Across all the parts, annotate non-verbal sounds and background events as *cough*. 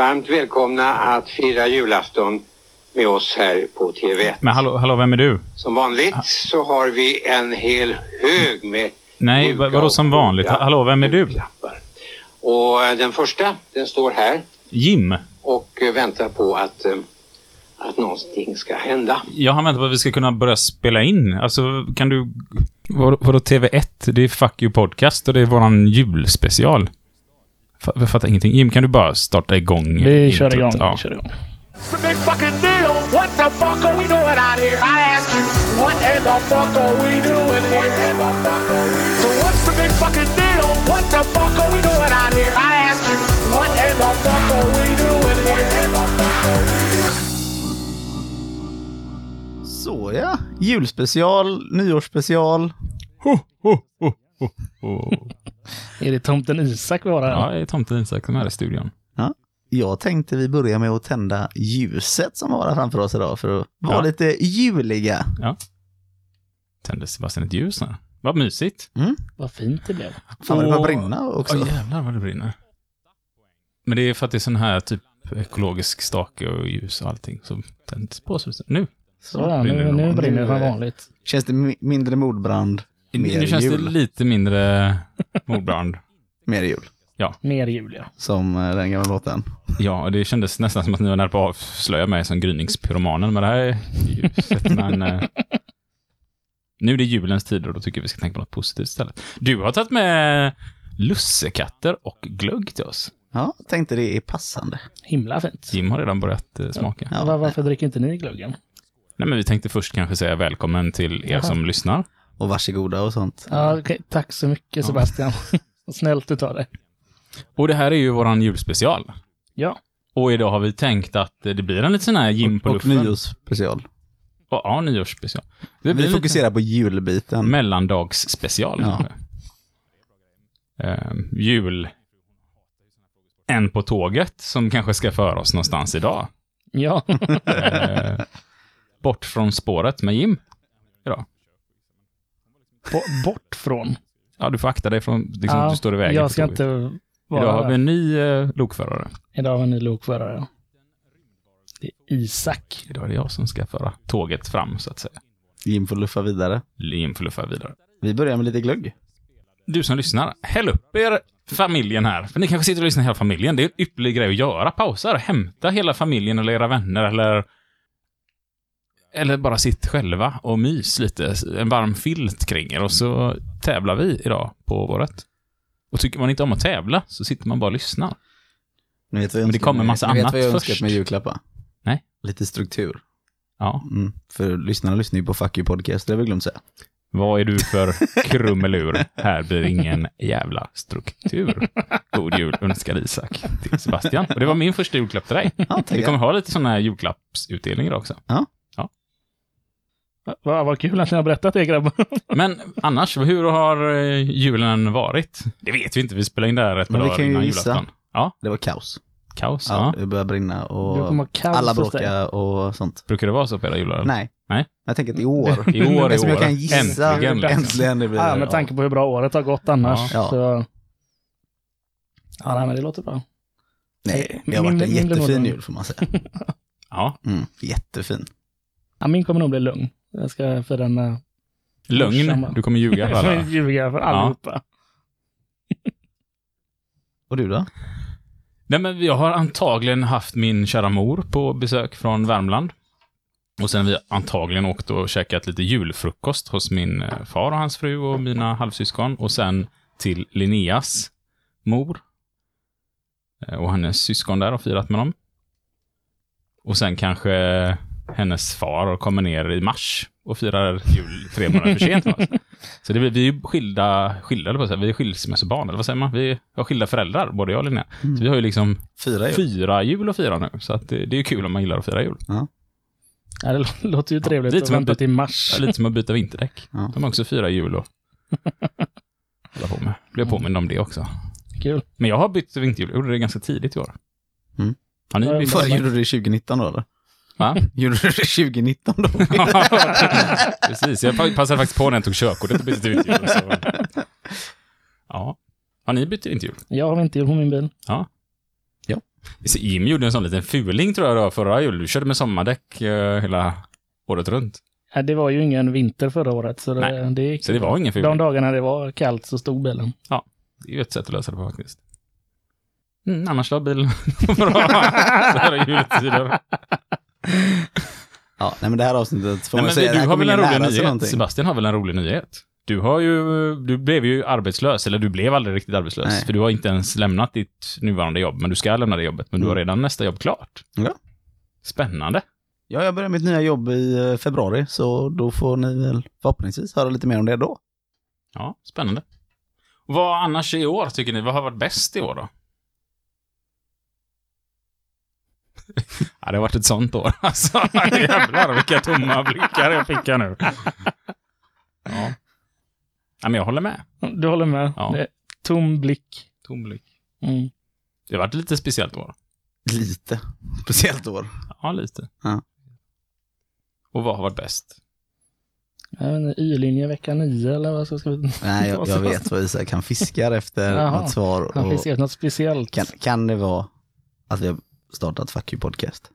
Varmt välkomna att fira julafton med oss här på TV1. Men hallå, hallå, vem är du? Som vanligt så har vi en hel hög med Nej, vadå som vanligt? Hallå, vem är du? Och eh, den första, den står här Jim. och eh, väntar på att, eh, att någonting ska hända. Jag har väntat på att vi ska kunna börja spela in. Alltså, kan du... Vad, vadå TV1? Det är Fuck You Podcast och det är våran julspecial. Jag fattar ingenting. Jim, kan du bara starta igång? Vi kör igång. Ja. Vi kör igång. It's a big fucking deal. What the fuck are we doing out here? I ask you, what in the fuck are we doing here? So what's the big fucking deal? What the fuck are we doing out here? I ask you, what in the fuck are we doing here? Så ja, julspecial, nyårsspecial. Ho, ho, ho, ho, ho. *laughs* Är det tomten Isak vi har här? Ja, det är tomten Isak som är i studion. Jag tänkte vi börjar med att tända ljuset som har framför oss idag för att vara Ja. lite juliga. Tände Sebastian ett ljus här. Vad mysigt. Vad fint det blev. Fan vad det börjar brinna också. Åh jävlar vad det brinner. Men det är för att det är sån här typ ekologisk stake och ljus och allting som tänds på. Så nu. Så, ja, brinner nu, brinner det som vanligt. Känns det mi- mindre mordbrand, mer nu känns jul. det lite mindre mordbrand. *laughs* mer jul. Mer jul, ja. Som eh, den gamla låten. Ja, och det kändes nästan som att ni var nära på att avslöja mig som gryningspyromanen med det här ljuset. *laughs* Men eh, nu är det julens tid och då tycker jag vi ska tänka på något positivt istället. Du har tagit med lussekatter och glögg till oss. Ja, tänkte det är passande. Himla fint. Jim har redan börjat eh, smaka. Ja. Var, varför dricker inte ni glöggen? Nej, men vi tänkte först kanske säga välkommen till er Jaha. som lyssnar. Och varsågoda och sånt. Ja, okej. Tack så mycket Sebastian. *laughs* Snällt utav dig. Och det här är ju våran julspecial. Ja. Och idag har vi tänkt att det blir en liten sån här Jim på och luffen. nyårsspecial. Och, ja, nyårsspecial. Det blir Vi fokuserar på julbiten. mellandagsspecial Ja. kanske. Ehm, jul. En på tåget som kanske ska föra oss någonstans idag. Ja. Ehm, bort från spåret med Jim. Idag. Bo- bort från. Ja, du får akta dig från, liksom, ja, du står i vägen. Jag ska inte vara Idag har vi en ny eh, lokförare. Idag har vi en ny lokförare. ja. Det är Isak. Idag är det jag som ska föra tåget fram, så att säga. Jim får luffa vidare. Jim får luffa vidare. Vi börjar med lite glögg. Du som lyssnar, häll upp er familjen här. För ni kanske sitter och lyssnar hela familjen. Det är en ypperlig grej att göra. Pausar, hämta hela familjen eller era vänner eller... Eller bara sitt själva och mys lite. En varm filt kring er och så tävlar vi idag på våret. Och tycker man inte om att tävla så sitter man bara och lyssnar. Ni vet Men det kommer massa ni vet annat vad jag först. önskat med julklappar? Nej. Lite struktur. Ja. Mm. För lyssnarna lyssnar ju på Fuck You Podcast, det har vi glömt säga. Vad är du för *laughs* krumelur? Här blir ingen jävla struktur. God jul önskar Isak till Sebastian. Och det var min första julklapp till dig. Ja, Vi kommer ha lite sådana här julklappsutdelningar också. Vad, vad kul att ni har berättat det grabbar. *laughs* Men annars, hur har eh, julen varit? Det vet vi inte, vi spelar in det här ett par dagar innan gissa. julafton. Ja, Det var kaos. kaos. Ja, Ja. det började brinna och alla bråkade och sånt. Brukar det vara så på era jular? Nej. Nej. Jag tänker att i år. *laughs* I år, i *laughs* Eftersom jag år. kan gissa. Äntligen. liksom. Äntligen. det blir Ja, med tanke på hur bra året har gått annars. Ja. Så... Ja, nej, men det låter bra. Nej, det har Min- varit en jättefin jul får man säga. Ja. Mm, jättefin. Ja, min kommer nog bli lugn. Jag ska fira med... Lögn, du kommer ljuga för Jag alla. *laughs* ljuga för allihopa. *laughs* Och du då? Nej, men jag har antagligen haft min kära mor på besök från Värmland. Och sen har vi antagligen åkt och käkat lite julfrukost hos min eh, far och hans fru och mina halvsyskon. Och sen till Linneas mor. Eh, Och hennes syskon där och firat med dem. Och sen kanske hennes far kommer ner i mars och firar jul tre månader för sent. *laughs* Så det vi är ju skilda, skilda på. Vi är skilsmässobarn, eller vad säger man? Vi har skilda föräldrar, både jag och Linnea. Så vi har ju liksom Fyra jul. fyra jul att fira nu. Så att det, det är ju kul om man gillar att fira jul. Ja, det lå- *laughs* låter ju trevligt lite att vänta till mars. Lite som att byta vinterdäck. *laughs* Ja. De har också fyra jul och hålla på med. Blev påmind om det också. Kul. Men jag har bytt vinterhjul. Jag gjorde det ganska tidigt i år. Mm. Har ni Ja, bytt? För, gjorde du det 2019 då eller? Va? *laughs* Gjorde du det 2019 då? *laughs* Precis, jag passade faktiskt på när jag tog körkortet och bytte till vinterhjul. Så. Ja. Har ni bytt vinterhjul? Jag har vinterhjul på min bil. Ja. Ja. Så Jimmy gjorde en sån liten fuling tror jag då förra jul. Du körde med sommardäck eh, hela året runt. Ja, det var ju ingen vinter förra året, så det, Nej, det gick Så det var ingen fuling. De dagarna det var kallt så stod bilen. Det är ju ett sätt att lösa det på faktiskt. Mm, annars var bilen *laughs* bra. Så här är juletider. Ja, nej men det här avsnittet får Nej, man säga, du har väl en rolig nyhet? någonting. Sebastian har väl en rolig nyhet? Du har ju, du blev ju arbetslös, eller du blev aldrig riktigt arbetslös. Nej. För du har inte ens lämnat ditt nuvarande jobb, men du ska lämna det jobbet. Men du har Mm. redan nästa jobb klart. Ja. Spännande. Ja, jag börjar mitt nya jobb i eh, februari, så då får ni väl förhoppningsvis höra lite mer om det då. Ja, spännande. Vad annars i år, tycker ni? Vad har varit bäst i år då? Ja, det har varit ett sånt år. *laughs* Alltså, jävlar vilka tomma blickar jag fick här nu. Ja. ja, men jag håller med. Du håller med? Ja. Det är tom blick. Tom blick. Mm. Det har varit ett lite speciellt år. Lite. Speciellt år. Ja, lite. Ja. Och vad har varit bäst? Y-linje vecka 9 eller vad ska vi... Nej, jag, jag *laughs* vet vad Isak han fiskar efter Jaha. något svar. Han Och finns något speciellt. kan, kan det vara att vi har startat Fuck You Podcast?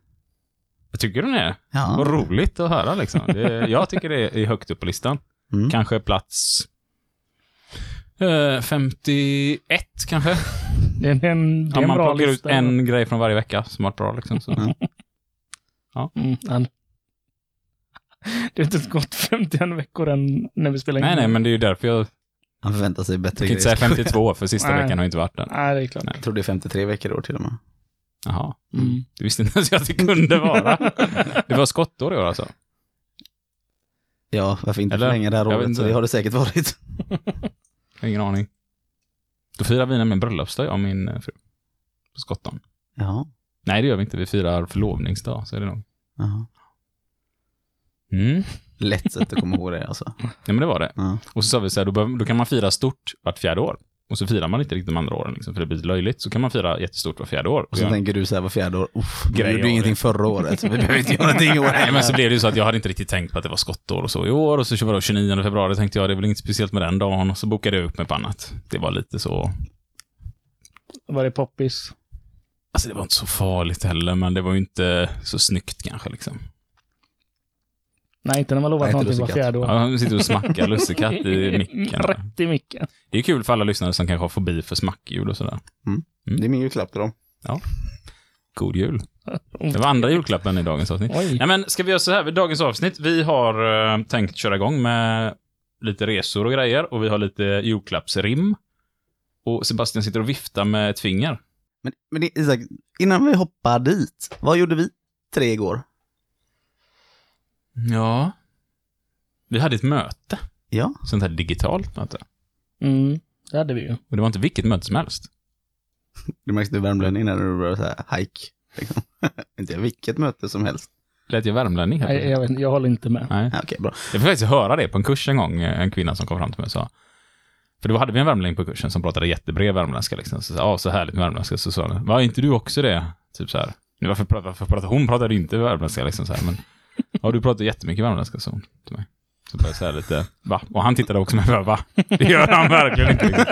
Vad tycker du det? Ja. Vad roligt att höra liksom. Det, jag tycker det är högt upp på listan. Mm. Kanske plats eh, 51 kanske. Det är en, det är Om en man bra plockar ut lista. en grej från varje vecka som har varit bra liksom. Så. Mm. Mm, han... Det har inte gått 51 veckor än när vi spelar in. Nej, nej, men det är ju därför jag... Han förväntar sig bättre Jag kan inte säga grejer. 52 för sista *laughs* Nej. veckan har inte varit den. Nej, det är klart. Nej. Jag tror det är 53 veckor i år till och med. Jaha. Mm. Du visste inte ens att det kunde vara. Det var skottår i år alltså. Ja, varför inte Eller? förlänga det här året? Så det har det säkert varit. Ingen aning. Då firar vi nämligen bröllopsdag, jag och min eh, fru. På skotton. Ja. Nej, det gör vi inte. Vi firar förlovningsdag, så är det nog. Jaha. Mm. Lätt sätt att komma ihåg det alltså. Ja, men det var det. Ja. Och så sa vi så här, då, behöver- då kan man fira stort vart fjärde år. Och så firar man inte riktigt de andra åren, liksom, för det blir löjligt. Så kan man fira jättestort vart fjärde år. Och så Ja. tänker du så här var fjärde år, uff, Grej gjorde av ingenting förra året, så vi behöver inte göra någonting i år *laughs* Nej, men så blev det ju så att jag hade inte riktigt tänkt på att det var skottår och så i år. Och så var det 29 februari tänkte jag, det är väl inget speciellt med den dagen. Och så bokade jag upp mig på annat. Det var lite så... Var det poppis? Alltså det var inte så farligt heller, men det var ju inte så snyggt kanske liksom. Nej, inte när man lovar Nej, någonting var fjärde år. Ja, han sitter och smackar lussekatt i *laughs* micken. Rätt i micken. Det är kul för alla lyssnare som kanske har fobi för smackljud och sådär. Det är min julklapp till dem. God jul. *laughs* Det var andra julklappen i dagens avsnitt. Oj. Ja, men ska vi göra så här vid dagens avsnitt? Vi har eh, tänkt köra igång med lite resor och grejer och vi har lite julklappsrim. Och Sebastian sitter och viftar med ett finger. Men, men Isak, innan vi hoppar dit, vad gjorde vi tre igår? Ja. Vi hade ett möte. Ja, Sånt här digitalt möte. Mm, det hade vi ju. Och det var inte vilket möte som helst. du märkte värmlänning när du började så här hike. Liksom. *laughs* inte vilket möte som helst. Lät jag värmlänning här? Nej, jag, vet, inte, jag håller inte med. Nej. Ja, Okej, bra. Jag fick faktiskt höra det på en kurs en gång, en kvinna som kom fram till mig och sa för då hade vi en värmlänning på kursen som pratade jättebred värmländska. Liksom. Så, ja, så härligt med värmländska. Så sa hon, var inte du också det? Typ så här. Nu, varför, varför pratar hon? pratade inte värmländska liksom så här, men ja, du pratar jättemycket värmländska, sa hon till mig. Så började jag säga lite, va? Och han tittade också med, va? Det gör han verkligen inte. Liksom.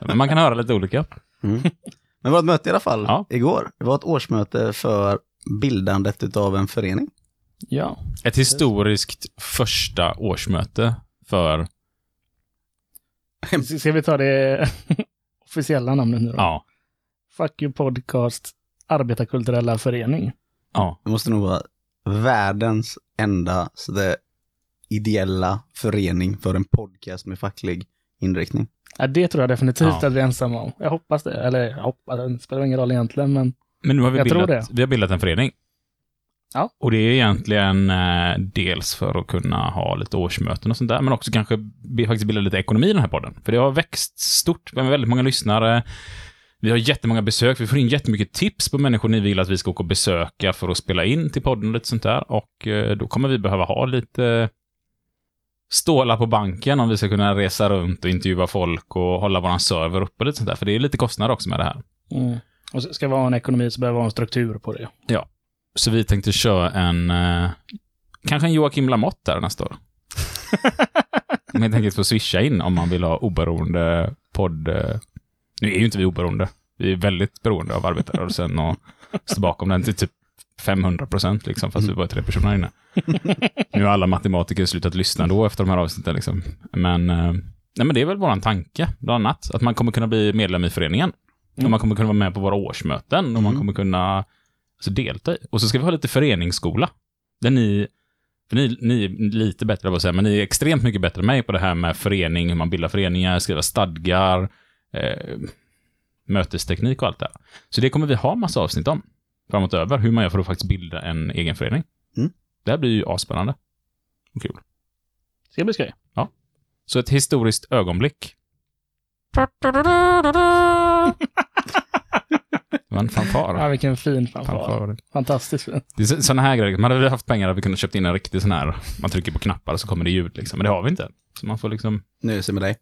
Men man kan höra lite olika. Mm. Men det var ett möte i alla fall Ja. igår. Det var ett årsmöte för bildandet av en förening. Ja. Ett historiskt första årsmöte för, Ska vi ta det *laughs* officiella namnet nu då? ja, Fuck you podcast arbetarkulturella förening. ja, Det måste nog vara världens enda så det, ideella förening för en podcast med facklig inriktning. Ja, det tror jag definitivt Ja. att vi är ensamma om. Jag hoppas det. Eller jag hoppas, det spelar ingen roll egentligen, men Men nu har vi, Jag tror bildat, vi har bildat en förening. Ja. Och det är egentligen eh, dels för att kunna ha lite årsmöten och sånt där, men också kanske faktiskt bilda lite ekonomi i den här podden. För det har växt stort, vi har väldigt många lyssnare. Vi har jättemånga besök, vi får in jättemycket tips på människor ni vill att vi ska åka och besöka för att spela in till podden och lite sånt där. Och eh, då kommer vi behöva ha lite stålar på banken om vi ska kunna resa runt och intervjua folk och hålla våran server uppe och lite sånt där. För det är lite kostnader också med det här. mm. och ska vi ha en ekonomi så behöver vi ha en struktur på det. Så vi tänkte köra en, eh, kanske en Joakim Lamotte där nästa år. *laughs* Om helt enkelt få swisha in om man vill ha oberoende podd. Nu är ju inte vi oberoende. Vi är väldigt beroende av arbetarrörelsen och står bakom den till typ 500 procent, liksom, fast vi bara är tre personer inne. nu har alla matematiker slutat lyssna då efter de här avsnitten. Liksom. Men, eh, nej, men det är väl våran tanke, bland annat. Att man kommer kunna bli medlem i föreningen. Och man kommer kunna vara med på våra årsmöten och man kommer kunna alltså, delta i. Och så ska vi ha lite föreningsskola. Där ni, ni, ni är lite bättre på att säga, men ni är extremt mycket bättre än mig på det här med förening, hur man bildar föreningar, skriva stadgar, eh, mötesteknik och allt det här. Så det kommer vi ha massa avsnitt om framåt över, hur man gör för att faktiskt bilda en egen förening. Mm. Det här blir ju asspännande. Och kul. Ska bli skoj. Så ett historiskt ögonblick. *laughs* Det var en fanfar. Ja, vilken fin fanfar. fanfar. Fantastiskt fin. Det är så- sådana här grejer. Man hade haft pengar hade vi kunnat köpt in en riktig sån här, man trycker på knappar och så kommer det ljud liksom. Men det har vi inte. Så man får liksom, Nöjer sig med dig.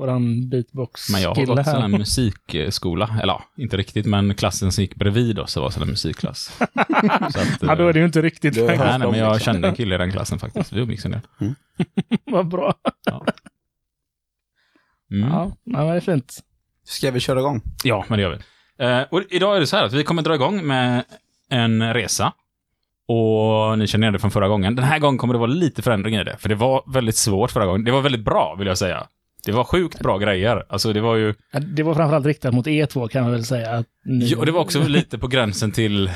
Våran beatbox men jag har gått här här. musikskola. Eller ja, inte riktigt, men klassen som gick bredvid oss så var sån här musikklass. *laughs* så att, Ja, då är det ju inte riktigt Då Nej, nej, men jag *laughs* kände en kille i den klassen faktiskt. Vi umgicks en del. *laughs* Vad bra. Mm. Ja, ja, men det är fint. Ska vi köra igång? Ja, men det gör vi. Eh, och idag är det så här att vi kommer dra igång med en resa. Och ni känner igen det från förra gången. Den här gången kommer det vara lite förändring i det. För det var väldigt svårt förra gången. Det var väldigt bra, vill jag säga. Det var sjukt bra grejer. Alltså, det var ju... Ja, Det var framförallt riktat mot er två kan man väl säga. Ni... Ja, och det var också lite på gränsen till...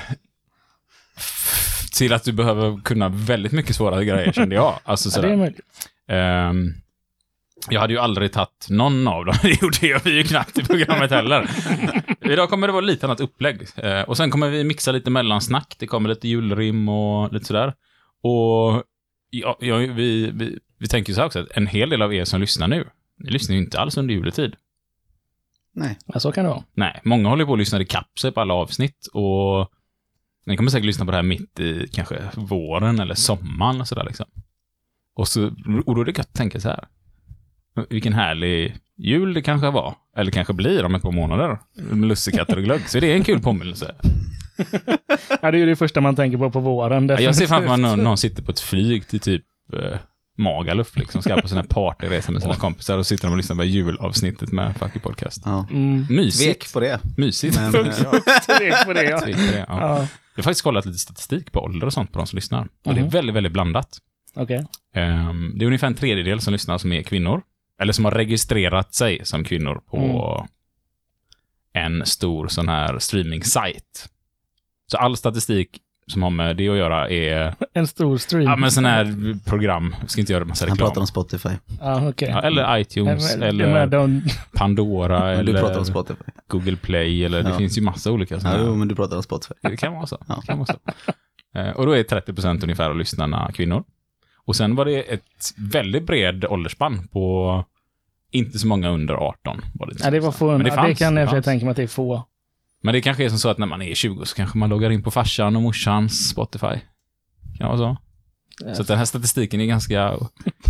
Till att du behöver kunna väldigt mycket svårare grejer, kände jag. Alltså, ja, det är sådär. möjligt. Ehm, jag hade ju aldrig tagit någon av dem. *laughs* Det gjorde jag ju knappt i programmet heller. Idag kommer det vara lite annat upplägg. Eh, och sen kommer vi mixa lite mellansnack. Det kommer lite julrim och lite sådär. Och ja, ja, vi, vi, vi tänker så här också, att en hel del av er som lyssnar nu, ni lyssnar ju inte alls under juletid. Nej. Ja, så kan det vara. Nej, många håller på och lyssnar i kapp sig på alla avsnitt och ni kommer säkert lyssna på det här mitt i kanske våren eller sommaren och sådär liksom. Och, så, och då är det gött att tänka så här. Vilken härlig jul det kanske var. Eller kanske blir om ett par månader. Med lussekatter och glögg. Så det är en kul påminnelse. *laughs* Ja, det är ju det första man tänker på på våren. Ja, Jag ser framför mig definitivt. någon, någon sitter på ett flyg till typ eh, Magaluf liksom. Ska på sina *laughs* partyresa med sina kompisar och sitter de och lyssnar på julavsnittet med Fucky Podcast. Ja. Mm, Mysigt. Tvek på det. Mysigt. Men, *laughs* eh, tvek på det, ja. Tvek på det, ja. ja. Jag har faktiskt kollat lite statistik på ålder och sånt på de som lyssnar. Och det är Mhm. väldigt, väldigt blandat. Okej. Ehm, det är ungefär en tredjedel som lyssnar som är kvinnor. Eller som har registrerat sig som kvinnor på en stor sån här streaming-sajt. Så all statistik som har med det att göra är, *laughs* En stor stream. ja men sån här program, jag ska inte göra massa Han reklam. pratar om Spotify. Ja, okej. Ja, eller iTunes, Men- men eller de- *laughs* Pandora, du pratar om eller Spotify. Google Play, eller det Ja. finns ju massa olika såna Ja, jo, men du pratar om Spotify. Det kan vara så. Ja. Det kan vara så. Eh, Och då är 30% ungefär av lyssnarna kvinnor. Och sen var det ett väldigt bred åldersspann på inte så många under 18. Var det, Ja, det var få. Men Det, det ja, det fanns, kan det jag fanns. tänka mig att det är få. Men det kanske är som så att när man är 20 så kanske man loggar in på farsan och morsans Spotify. Kan det vara så? Så att den här statistiken är ganska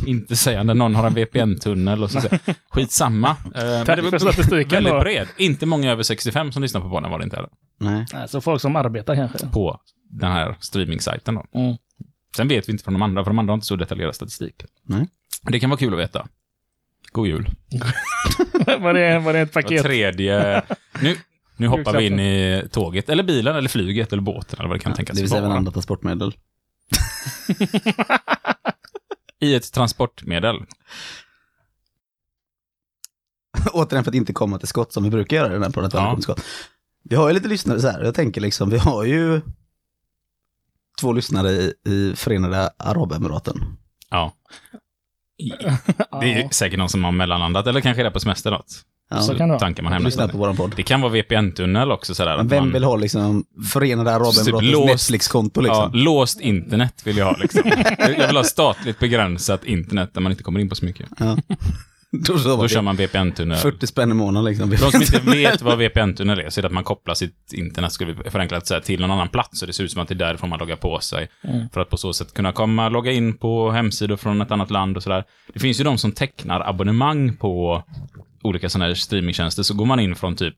intetsägande. Någon har en VPN-tunnel och så *laughs* skitsamma. Eh, Tack det för var statistiken väldigt bred. Inte många över 65 som lyssnar på podden var det inte heller. Nej. Så folk som arbetar kanske. På den här streaming-sajten då. Mm. Sen vet vi inte från de andra, för de andra har inte så detaljerad statistik. Nej. Det kan vara kul att veta. God jul. *laughs* var, det, var det ett Var paket? tredje... Nu, nu hoppar vi in i tåget, eller bilen, eller flyget, eller båten, eller vad det kan tänkas Det vill säga även vara. andra transportmedel. *laughs* I ett transportmedel. *laughs* Återigen för att inte komma till skott som vi brukar göra i den här podden. Ja. skott. Vi har ju lite lyssnare så här. Jag tänker liksom, vi har ju två lyssnare i, i Förenade Arabemiraten. Ja. *laughs* Det är säkert någon som har mellanlandat, eller kanske är det på semester något. Ja. Så kan det vara. Man hemma. lyssnar på våran podd. Det kan vara VPN-tunnel också sådär. Men vem man, vill ha liksom Förenade Arabemiratens Typ låst- Netflix-konto liksom? Ja, låst internet vill jag ha liksom. *laughs* Jag vill ha statligt begränsat internet där man inte kommer in på så mycket. Ja. Då, *laughs* så Då kör man VPN-tunnel. 40 spänn i månaden liksom. De som inte vet vad VPN-tunnel är, så är det att man kopplar sitt internet, skulle vi förenklat säga, till någon annan plats. Så det ser ut som att det är därifrån man loggar på sig. Mm. För att på så sätt kunna komma, logga in på hemsidor från ett annat land och sådär. Det finns ju de som tecknar abonnemang på olika sådana här streamingtjänster. Så går man in från typ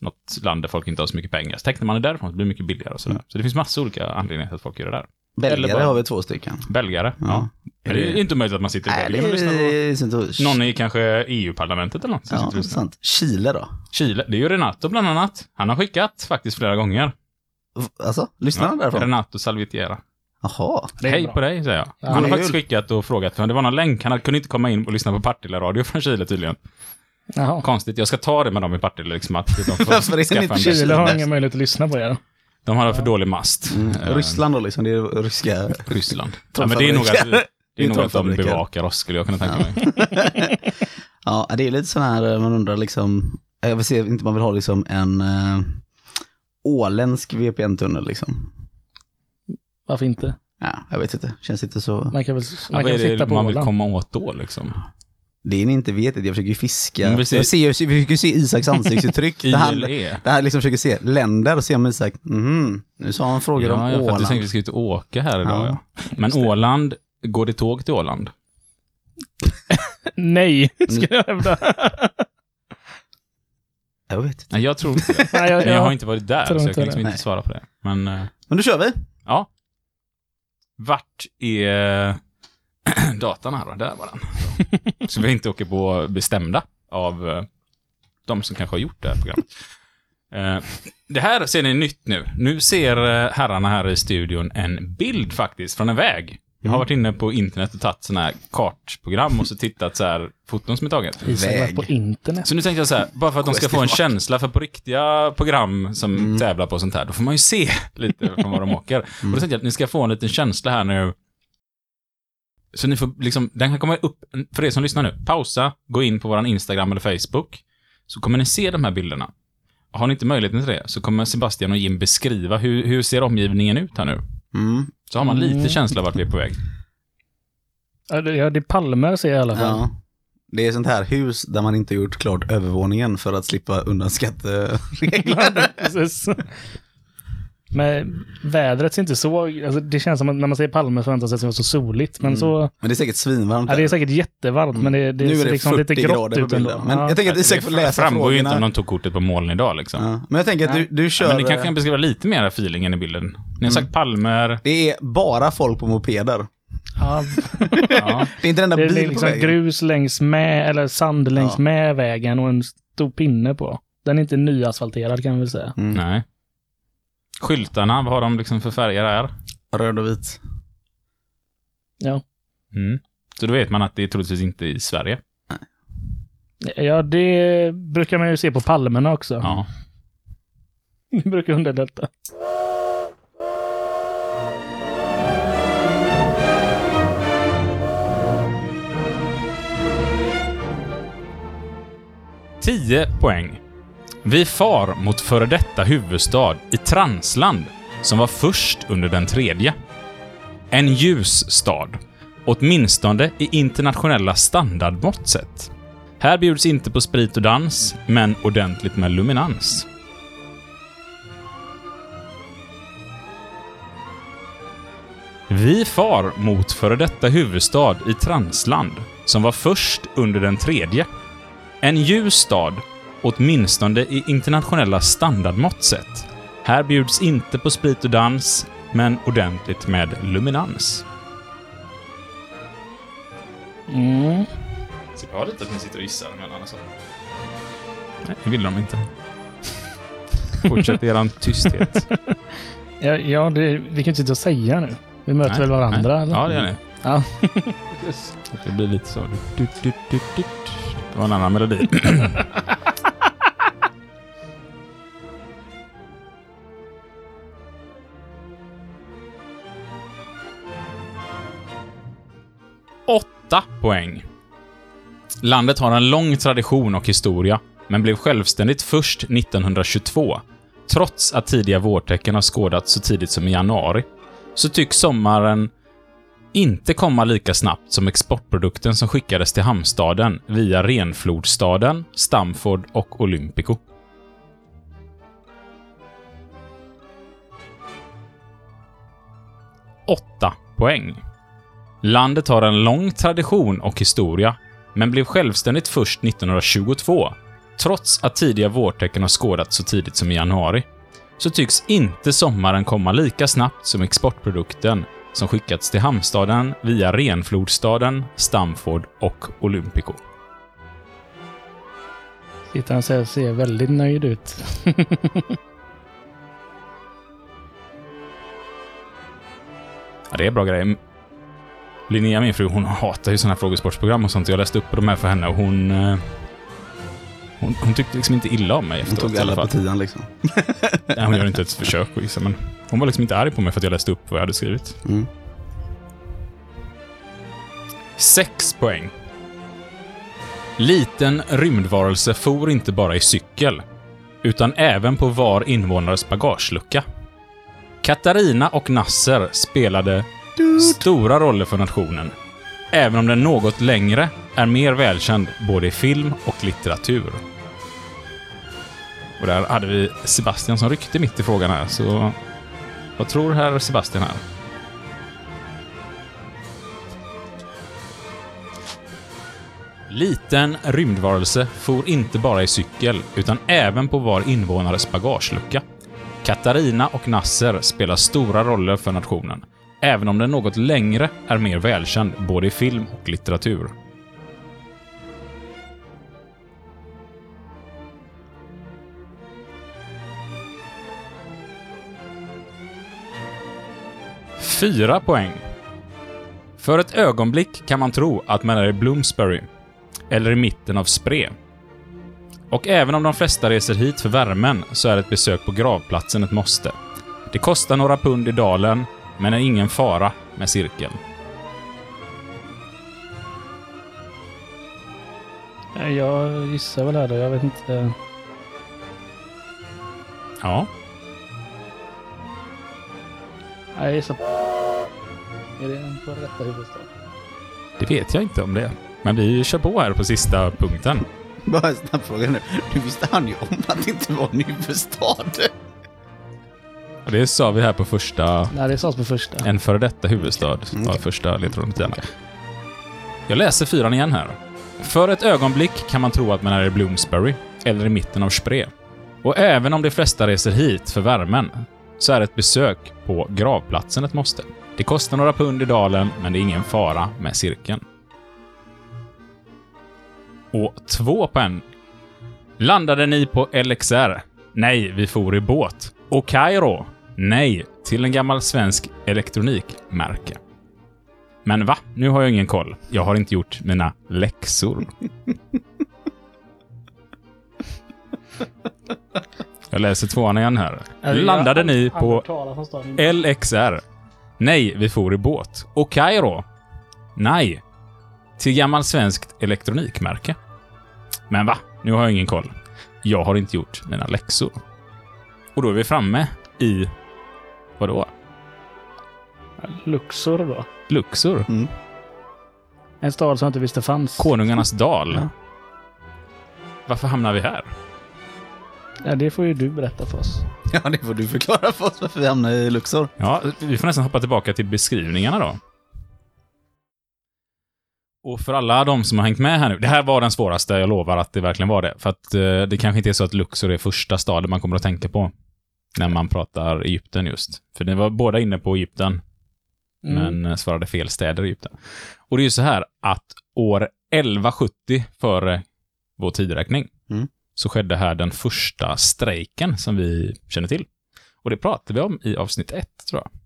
något land där folk inte har så mycket pengar. Så tecknar man det därifrån, så blir det mycket billigare och sådär. Så det finns massa olika anledningar till att folk gör det där. Belgare bara- har vi två stycken. Belgare. Ja. Ja. Är det är inte möjligt att man sitter i Nej, Belgien och lyssnar på... det Någon i kanske EU-parlamentet eller något Ja, lyssnar. sant. Chile då? Chile. Det är ju Renato bland annat. Han har skickat faktiskt flera gånger. Alltså, lyssnar han därifrån? Renato Salvitiera. Jaha. Det är Hej bra. på dig, säger jag. Ja, han har faktiskt skickat och frågat, för det var någon länk. Han kunde inte komma in och lyssna på Partille-radio från Chile tydligen. Jaha. Konstigt. Jag ska ta det med dem i Partille, liksom att de får *laughs* skaffa en Chile? Har ingen möjlighet att lyssna på er. De har för dålig mast. Mm. Eh, Ryssland då liksom, det är ryska... Ryssland. *laughs* Ja, men det är nog att, *laughs* det är nog att de bevakar oss, skulle jag kunna tänka mig. Ja, det är lite sån här, man undrar liksom, jag vill se, inte man vill ha liksom en äh, åländsk VPN-tunnel liksom. Varför inte? Ja, jag vet inte, känns inte så. Man kan väl Ja, man vad kan sitta det på man vill komma åt då, liksom? Det är ni inte vet, jag försöker ju fiska. Ser- Jag, ser, jag försöker se Isaks *laughs* ansiktsuttryck. det, här, det här liksom försöker se länder och se om Isak, mhm, nu sa han frågor om Ja, ja, för att du Åland. tänkte vi ska ut och åka här idag, Ja. ja. Men Åland, går det tåg till Åland? *laughs* Nej, Mm. ska jag hävda. *laughs* Jag vet inte. Nej, jag tror inte det. Nej, jag, Men jag har inte varit där, så jag kan liksom det. inte Nej. svara på det. Men, eh, Men då kör vi. ja. Vart är *clears throat* datan här då? Där var den. Så vi inte åker på bestämda av eh, de som kanske har gjort det här programmet. Eh, Det här ser ni nytt nu. Nu ser eh, herrarna här i studion en bild faktiskt från en väg. Jag har varit inne på internet och tagit sådana här kartprogram och så tittat så här foton som är taget. Var Väg. på internet. Så nu tänkte jag så här, bara för att de ska få en känsla för på riktiga program som Mm. tävlar på sånt här, då får man ju se *laughs* lite från vad de åker. Och då tänkte jag att ni ska få en liten känsla här nu. Så ni får liksom, den kan komma upp, för er som lyssnar nu, pausa, gå in på våran Instagram eller Facebook, så kommer ni se de här bilderna. Har ni inte möjligheten till det, så kommer Sebastian och Jim beskriva hur, hur ser omgivningen ut här nu. Mm. Så har man lite Mm. känsla vart vi är på väg. Ja, det, ja, det är palmer ser jag i alla fall. Ja. Det är sånt här hus där man inte gjort klart övervåningen för att slippa undan *laughs* skatteregler. Men vädret ser inte så... Alltså det känns som att när man säger Palme förväntar sig att det ska vara så soligt. Men Mm. så... Men det är säkert svinvarmt. Ja, det är där. säkert jättevarmt, men det, det nu är ser det liksom 40 lite grått på ut ändå. bilden. Men ja. jag tänker att Isak får läsa framgår ju inte om frågorna. de tog kortet på moln idag liksom. Ja. Men jag tänker att du, du Ja, kör... men ni kanske kan beskriva lite mer feelingen i bilden. Ni har sagt palmer. Det är bara folk på mopeder. Ja. *laughs* Det är inte en enda det bil är på liksom vägen. grus längs med, eller sand längs Ja. med vägen och en stor pinne på. Den är inte nyasfalterad kan vi väl säga. Mm. Nej. Skyltarna, vad har de liksom för färger här? Röd och vit. Ja. Mm. Så då vet man att det är troligtvis inte i Sverige. ja, det brukar man ju se på palmerna också. Ja. *laughs* Det brukar underlätta. Tio poäng. Vi far mot före detta huvudstad i Transland, som var först under den tredje. En ljus stad, åtminstone i internationella standardmått sett. Här bjuds inte på sprit och dans, men ordentligt med luminans. Vi far mot före detta huvudstad i Transland, som var först under den tredje. En ljus stad, åtminstone i internationella standardmått sett. Här bjuds inte på sprit och dans, men ordentligt med luminans. Mm. Så jag har lite att ni sitter och gissar, men annars så... Nej, det vill de inte. Fortsätt eran tysthet. *laughs* Ja, ja det, vi kan inte sitta och säga nu. Vi möter Nej, väl varandra? nej. Eller? Ja, det gör ni. Ja. *laughs* Det blir lite så. Du, du, du, du. Det var en annan melodi. *clears throat* 8 poäng. Landet har en lång tradition och historia, men blev självständigt först 1922. Trots att tidiga vårtecken har skådats så tidigt som i januari, så tycks sommaren inte komma lika snabbt som exportprodukten som skickades till hamnstaden via Renflodstaden, Stamford och Olympico. Åtta poäng. Landet har en lång tradition och historia, men blev självständigt först 1922. Trots att tidiga vårtecken har skådats så tidigt som i januari, så tycks inte sommaren komma lika snabbt som exportprodukten som skickats till hamnstaden via Renflodstaden, Stamford och Olympico. Sitter han och ser väldigt nöjd ut. *laughs* Ja, det är bra grejer. Linnea, min fru, hon hatar ju sådana här frågesportsprogram och sånt. Jag läste upp de här för henne och hon... eh, Hon, hon tyckte liksom inte illa om mig Hon efteråt tog i alla på tian liksom. *laughs* Nej, hon gör inte ett försök att gissa, men hon var liksom inte arg på mig för att jag läste upp vad jag hade skrivit. Mm. Sex poäng. Liten rymdvarelse for inte bara i cykel, utan även på var invånares bagagelucka. Katarina och Nasser spelade stora roller för nationen, även om den något längre är mer välkänd både i film och litteratur. Och där hade vi Sebastian som ryckte mitt i frågan här, så vad tror herr Sebastian här? Liten rymdvarelse for inte bara i cykel, utan även på var invånares bagagelucka. Katarina och Nasser spelar stora roller för nationen, även om den något längre är mer välkänd både i film och litteratur. Fyra poäng. För ett ögonblick kan man tro att man är i Bloomsbury, eller i mitten av Spree. Och även om de flesta reser hit för värmen så är ett besök på gravplatsen ett måste. Det kostar några pund i dalen, men är ingen fara med cirkeln. Jag gissar väl här då. Jag vet inte. Ja, Jag gissar på... Är det en före detta huvudstad? det vet jag inte om det. Men vi kör på här på sista punkten. Bara en snabb fråga nu. Nu visste han ju om att det inte var en huvudstad. Det sa vi här på första Nej, det sades på första. En före detta huvudstad Mm, var okej. första ledtråden till denna. Jag läser fyran igen här. För ett ögonblick kan man tro att man är i Bloomsbury, eller i mitten av Spree. Och även om de flesta reser hit för värmen, så är ett besök på gravplatsen ett måste. Det kostar några pund i dalen, men det är ingen fara med cirkeln. Och två poäng. Landade ni på LXR? Nej, vi for i båt. Och Kairo? Nej, till en gammal svensk elektronikmärke. Men va? Nu har jag ingen koll. Jag har inte gjort mina läxor. *laughs* Jag läser tvåan igen här. Landade ni på LXR? Nej, vi for i båt. Och Kairo? Nej. Till gammal svenskt elektronikmärke. Men va? Nu har jag ingen koll. Jag har inte gjort mina läxor. Och då är vi framme i... Vadå? Luxor då. Luxor? Mm. En stad som jag inte visste fanns. Konungarnas dal? Ja. Varför hamnar vi här? Ja, det får ju du berätta för oss. *laughs* Ja, det får du förklara för oss varför vi hamnade i Luxor. Ja, vi får nästan hoppa tillbaka till beskrivningarna då. Och för alla de som har hängt med här nu, det här var den svåraste, jag lovar att det verkligen var det. För att eh, det kanske inte är så att Luxor är första staden man kommer att tänka på när man pratar Egypten just. För det var båda inne på Egypten, Mm. men eh, svarade fel städer i Egypten. Och det är ju så här att år 1170 före vår tideräkning Mm. så skedde här den första strejken som vi känner till. Och det pratade vi om i avsnitt ett, tror jag. *laughs*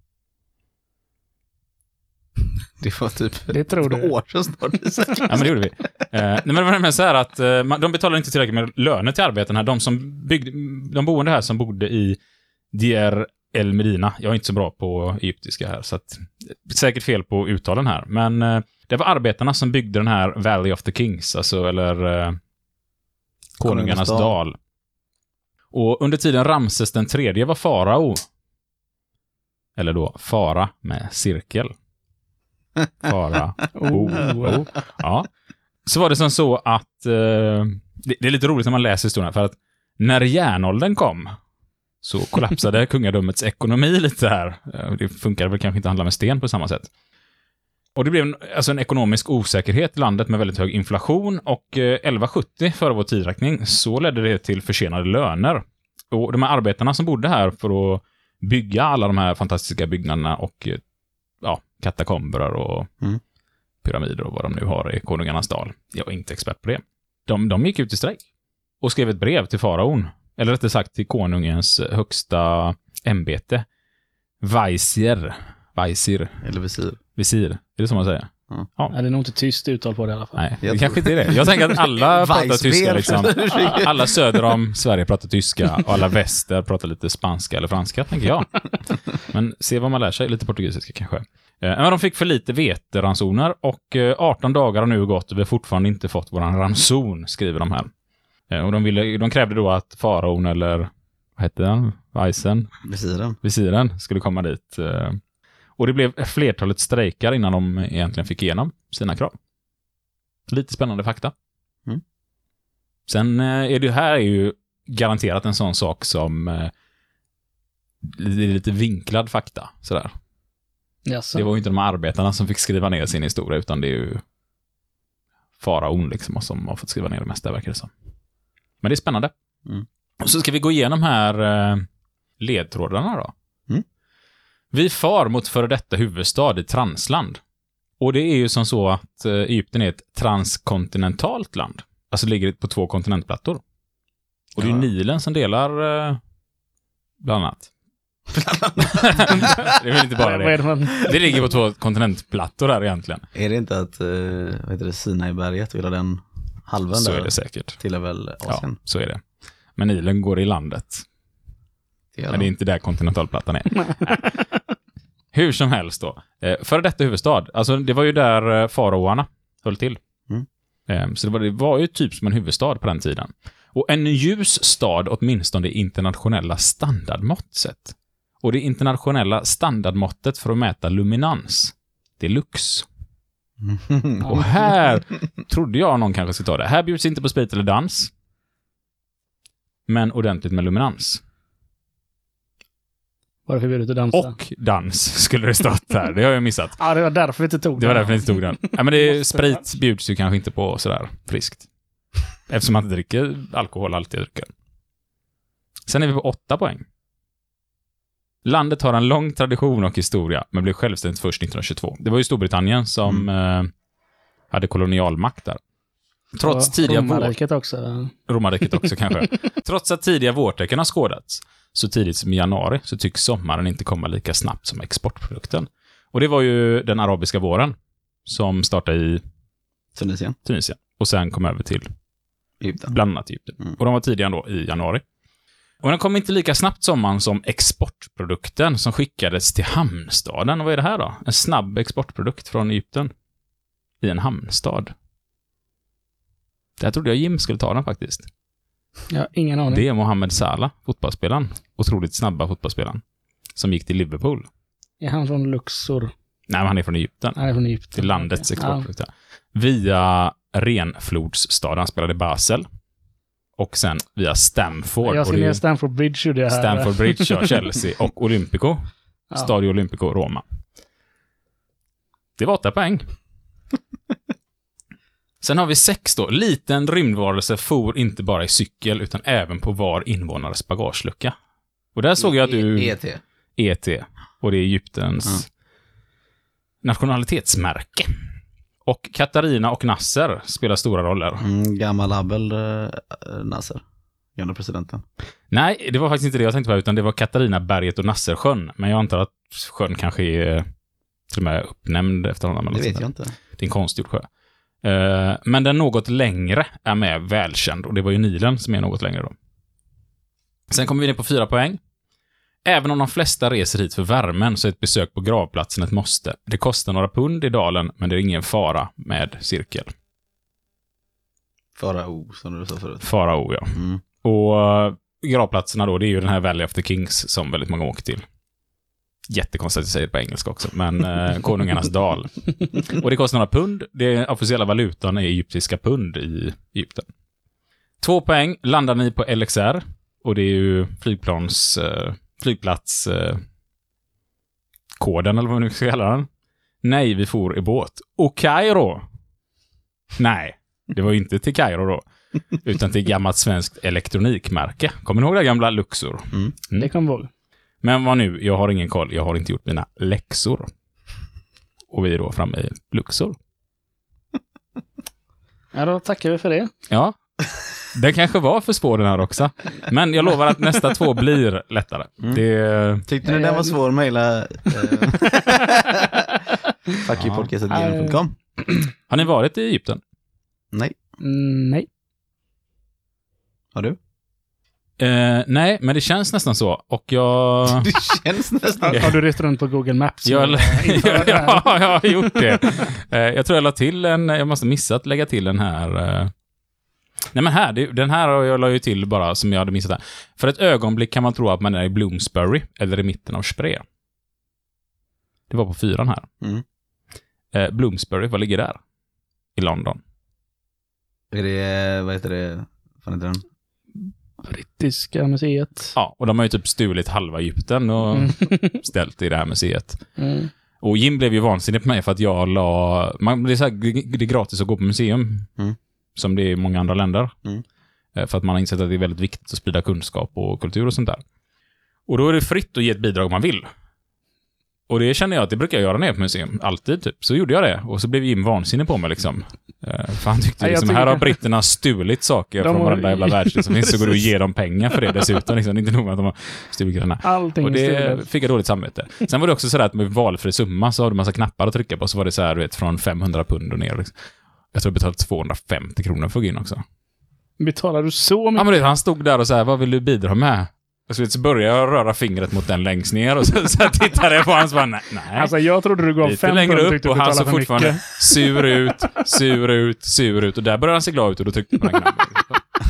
Det var typ Det tror ett du. år sedan snart. *laughs* Ja, men det gjorde vi. Eh, nej, men det var nämligen så här att eh, de betalade inte tillräckligt med löner till arbetarna. De som byggde, de boende här som bodde i Dier El Medina. Jag är inte så bra på egyptiska här, så att, säkert fel på uttalen här. Men eh, det var arbetarna som byggde den här Valley of the Kings, alltså, eller eh, Konungarnas dal. dal. Och under tiden Ramses den tredje var farao, eller då fara med cirkel. *laughs* Fara. Oh, oh. Ja. Så var det som så att, eh, det, det är lite roligt när man läser historien, för att när järnåldern kom så kollapsade *laughs* kungadömets ekonomi lite här. Eh, Det funkade väl kanske inte att handla med sten på samma sätt. Och det blev en, alltså en ekonomisk osäkerhet i landet med väldigt hög inflation och eh, 1170 före vår tidräkning så ledde det till försenade löner. Och de här arbetarna som bodde här för att bygga alla de här fantastiska byggnaderna och eh, ja, katakomber och Mm. pyramider och vad de nu har i Konungarnas dal. Jag är inte expert på det. De, de gick ut i strejk och skrev ett brev till faraon, eller rättare sagt till konungens högsta ämbete, Vaisir. Vaisir. Eller visir. Visir. Är det så man säger? Ja, det är nog inte tyst uttal på det i alla fall. Nej, Jag det kanske inte är det. Jag tänker att alla *laughs* pratar tyska liksom. *laughs* Alla söder om Sverige pratar tyska och alla väster pratar lite spanska eller franska, tänker jag. Men se vad man lär sig, lite portugisiska kanske. Eh, Men de fick för lite veteransoner och eh, 18 dagar har nu gått och vi har fortfarande inte fått våran ranson, skriver de här. Eh, Och de, ville, de krävde då att faraon eller, vad hette den? Weisen? Visiren. visiren skulle komma dit. eh, Och det blev flertalet strejkar innan de egentligen fick igenom sina krav. Lite spännande fakta. Mm. Sen eh, är det här är ju garanterat en sån sak som det är lite vinklad fakta. Sådär. Jaså. Det var ju inte de arbetarna som fick skriva ner sin historia, utan det är ju faraon liksom som har fått skriva ner det mesta, verkar det som. Men det är spännande. Mm. Och så ska vi gå igenom här eh, ledtrådarna då. Mm. Vi far mot före detta huvudstad i Transland. Och det är ju som så att eh, Egypten är ett transkontinentalt land. Alltså ligger på två kontinentplattor. Och det är ju Ja. Nilen som delar eh, bland annat. *laughs* det är väl inte bara det. det ligger på två kontinentplattor där egentligen. Är det inte att, vad heter det, Sinaiberget, hela den halvan Så där är det säkert. tillhör väl Ja, Asien? så är det. Men Nilen går i landet. Det Men det är inte där kontinentalplattan är. *laughs* *laughs* Hur som helst då. Eh, före detta huvudstad. Alltså, det var ju där eh, faraoarna höll till. Mm. Eh, så det var, det var ju typ som en huvudstad på den tiden. Och en ljus stad åtminstone i internationella standardmått sett. Och det internationella standardmåttet för att mäta luminans, det är lux. Och här trodde jag någon kanske skulle ta det. Här bjuds inte på sprit eller dans. Men ordentligt med luminans. Var det förbjudet att dansa? Och dans skulle det stått här. Det har jag missat. Ja, det var därför vi inte tog Det var den. därför jag inte tog den. Ja, men det är, sprit bjuds ju kanske inte på sådär friskt. Eftersom man inte dricker alkohol alltid dricker. Sen är vi på åtta poäng. Landet har en lång tradition och historia, men blev självständigt först 1922. Det var ju Storbritannien som eh, hade kolonialmakt där. Trots Och tidiga vår... Romarriket också. romarriket också kanske. *laughs* Trots att tidiga vårtecken har skådats så tidigt som i januari så tycks sommaren inte komma lika snabbt som exportprodukten. Och det var ju den arabiska våren som startade i Tunisien, Tunisien och sen kom över till Egypten. bland annat Egypten. Mm. Och de var tidiga då i januari. Och den kom inte lika snabbt sommaren som exportprodukten som skickades till hamnstaden. Och vad är det här då? En snabb exportprodukt från Egypten i en hamnstad. Det här trodde jag Jim skulle ta den faktiskt. Har ingen aning. Det är Mohamed Salah, fotbollsspelaren. Otroligt snabba fotbollsspelaren. Som gick till Liverpool. Är han från Luxor? Nej, men han är från Egypten. Han är från Egypten. Till landets exportprodukt. ja. Via renflodsstaden. Han spelade i Basel. Och sen via Stamford. Ja, jag och ska det är ner ju Stamford Bridge gjorde jag här. Stamford Bridge, ja, *laughs* Chelsea och Olympico. Ja. Stadio Olympico, Roma. Det var åtta poäng. Sen har vi sex då. Liten rymdvarelse for inte bara i cykel, utan även på var invånares bagagelucka. Och där såg jag att du... ET. ET. Och det är Egyptens nationalitetsmärke. Och Katarina och Nasser spelar stora roller. Mm, gammal Abel eh, Nasser, gamla presidenten. Nej, det var faktiskt inte det jag tänkte på, utan det var Katarina berget och Nassersjön. Men jag antar att sjön kanske är till och med uppnämnd efter honom. eller Det vet jag inte. Det är en konstgjord sjö. Eh, men den något längre är med välkänd och det var ju Nilen som är något längre då. Sen kommer vi ner på fyra poäng. Även om de flesta reser hit för värmen så är ett besök på gravplatsen ett måste. Det kostar några pund i dalen, men det är ingen fara med cirkel. Farao, som du sa förut. Farao, ja. Mm. Och eh, gravplatserna då, det är ju den här Valley of the Kings som väldigt många åker till. Jättekonstigt att jag säger det på engelska också, men eh, *laughs* Konungarnas dal. Och det kostar några pund. Det officiella valutan är egyptiska pund i Egypten. Två poäng landar ni på LXR. Och det är ju flygplans... Eh, flygplats... Eh, eller vad man nu ska kalla den. Nej, vi for i båt. Och Kairo? Nej, det var ju inte till Kairo då. Utan till gammalt svenskt elektronikmärke. Kommer ni ihåg det gamla Luxor? Mm. Det kommer jag ihåg. Men vad nu, jag har ingen koll. Jag har inte gjort mina läxor. Och vi är då framme i Luxor. Ja, då tackar vi för det. Ja, det kanske var för svår den här också. Men jag lovar att nästa två blir lättare. Mm. Det, Tyckte ni den var svår, mejla eh, *laughs* fuckyoupodcast.gmail.com. *clears throat* har ni varit i Egypten? Nej, Mm, nej. har du? Eh, nej, men det känns nästan så. Och jag... *laughs* Det känns nästan... Har, har du rest runt på Google Maps? Jag, *laughs* ja, jag har gjort det. Eh, jag tror jag la till en, jag måste missa att lägga till den här. eh. Nej men här, det, den här har jag la ju till bara som jag hade missat här. För ett ögonblick kan man tro att man är i Bloomsbury eller i mitten av Spree. Det var på fyran här. Mm. Eh, Bloomsbury, vad ligger där? I London. Är det, vad heter det, vad heter den? Brittiska museet. Ja, och de har ju typ stulit halva Egypten och Mm. *laughs* ställt i det här museet. Mm. Och Jim blev ju vansinnig på mig för att jag la... Man, det, är så här, det är gratis att gå på museum. Mm. Som det är i många andra länder. Mm. Eh, För att man har insett att det är väldigt viktigt att sprida kunskap och kultur och sånt där. Och då är det fritt att ge ett bidrag om man vill. Och det känner jag att det brukar jag göra när jag är på museum. Alltid, typ. Så gjorde jag det. Och så blev Jim vansinnig på mig liksom. Eh, För han tyckte liksom, tycker- här har britterna stulit saker De från har- varenda jävla världsdel som finns, så går du och ger dem pengar för det dessutom. Liksom. Det är inte nog med att de har stulit grejerna. Allting Och det stulet. fick jag dåligt samvete. Sen var det också sådär att med valfri summa så har du massa knappar att trycka på. Så var det så här, du vet, från 500 pund och ner. Liksom. Jag tror jag betalade 250 kronor för att gå in också. Betalar du så Ja, mycket? men du vet, han stod där och så här, vad vill du bidra med? Och så, började jag röra fingret mot den längst ner och så, så tittade jag på honom och så bara, nej. Alltså jag trodde du gav Lite fem längre upp och han såg fortfarande mycket. sur ut, sur ut, sur ut. Och där började han se glad ut och då tryckte jag på den knappen.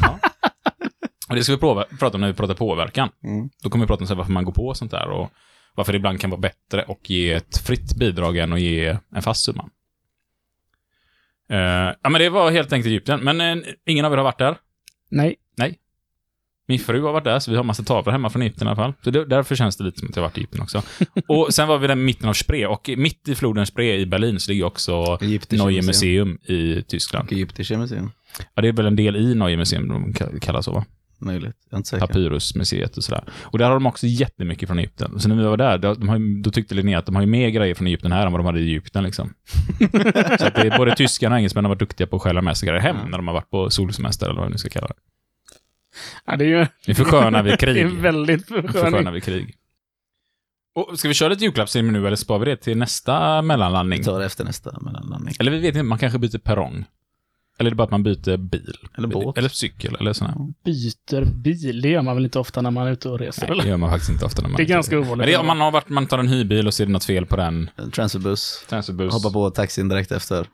Ja. *laughs* Och det ska vi prova, prata om när vi pratar påverkan. Mm. Då kommer vi prata om så här varför man går på och sånt där och varför det ibland kan vara bättre att ge ett fritt bidrag än att ge en fast summa. Eh, ja, men det var helt enkelt Egypten. Men eh, ingen av er har varit där. Nej. Min fru har varit där, så vi har massa tavlor hemma från Egypten i alla fall. Så det, därför känns det lite som att jag har varit i Egypten också. *laughs* och sen var vi där i mitten av Spree, och mitt i floden Spree i Berlin så ligger också Neue museum. Museum i Tyskland. Och Egyptische museum. Ja, det är väl en del i Neue Museum de ka- kallas så, va? Möjligt, jag är inte säker. Papyrusmuseet och sådär. Och där har de också jättemycket från Egypten. Så när vi var där, då, de har, då tyckte Linnea att de har ju mer grejer från Egypten här än vad de hade i Egypten liksom. *laughs* så att det är både tyskarna och engelsmännen har varit duktiga på att stjäla med sig grejer hem när de har varit på solsemester eller vad vi ska kalla det. Ja, det är ju Vi förskönar vid *laughs* det krig. är väldigt Vi försköning. vid krig. Och ska vi köra lite julklappsceremoni nu eller sparar vi det till nästa mellanlandning? Vi tar det efter nästa mellanlandning. Eller vi vet inte, man kanske byter perrong. Eller är det bara att man byter bil? Eller båt. Eller cykel, eller sådär. Byter bil, det gör man väl inte ofta när man är ute och reser? Nej, eller? det gör man faktiskt inte ofta när man Det är ganska ovanligt. Men det är om man har varit, man tar en hyrbil och ser det något fel på den. Transferbuss. Transferbuss. Hoppa på taxin direkt efter.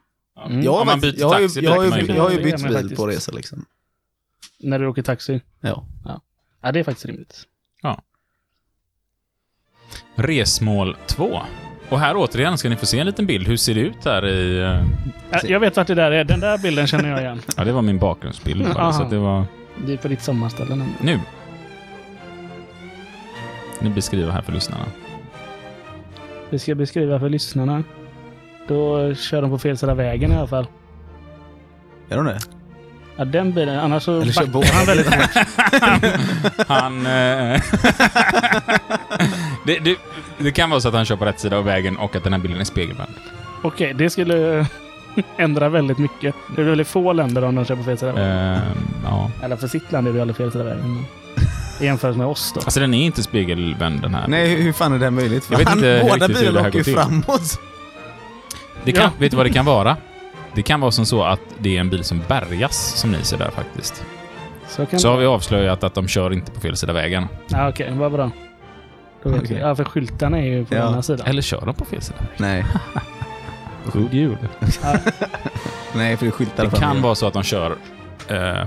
Mm. Jag har, Om man byter jag taxi jag har, jag in. har ju bytt bil faktiskt. på resa liksom. När du åker taxi? Ja. Ja, det är faktiskt rimligt. Resmål 2. Och här återigen ska ni få se en liten bild. Hur ser det ut här i... eh, Ja, Jag vet vart det där är. Den där bilden känner jag igen. *laughs* Ja, det var min bakgrundsbild bara, så att det var... Det är på ditt sommarställe nämligen. Nu. Nu beskriver här för lyssnarna. Vi ska beskriva för lyssnarna. Då kör de på fel sida vägen i alla fall. Är de det? Ja, den bilen. Annars så Eller kör båda *laughs* han väldigt fort. *laughs* Han... Eh, det, det, det kan vara så att han kör på rätt sida av vägen och att den här bilden är spegelvänd. Okej, det skulle *laughs* ändra väldigt mycket. Det är väldigt få länder om de kör på fel sida av vägen. Eh, ja. Eller för sitt land är det ju aldrig fel sida av vägen. men I jämförelse med oss då. Alltså den är inte spegelvänd den här. Nej, hur- hur fan är det här möjligt? För Jag vet han, inte båda riktigt hur det bilarna här åker ju till. framåt. Det kan, Ja. Vet du vad det kan vara? *laughs* Det kan vara som så att det är en bil som bärgas, som ni ser där faktiskt. Så kan Så har vi avslöjat att de kör inte på fel sida vägen. Ja, okej. vad bra. Vi. Ja, för skyltarna är ju på Ja. ena sidan. Eller kör de på fel sida? Nej, *laughs* God jul. *laughs* nej för det är skyltar Det kan vara så att de kör... Eh,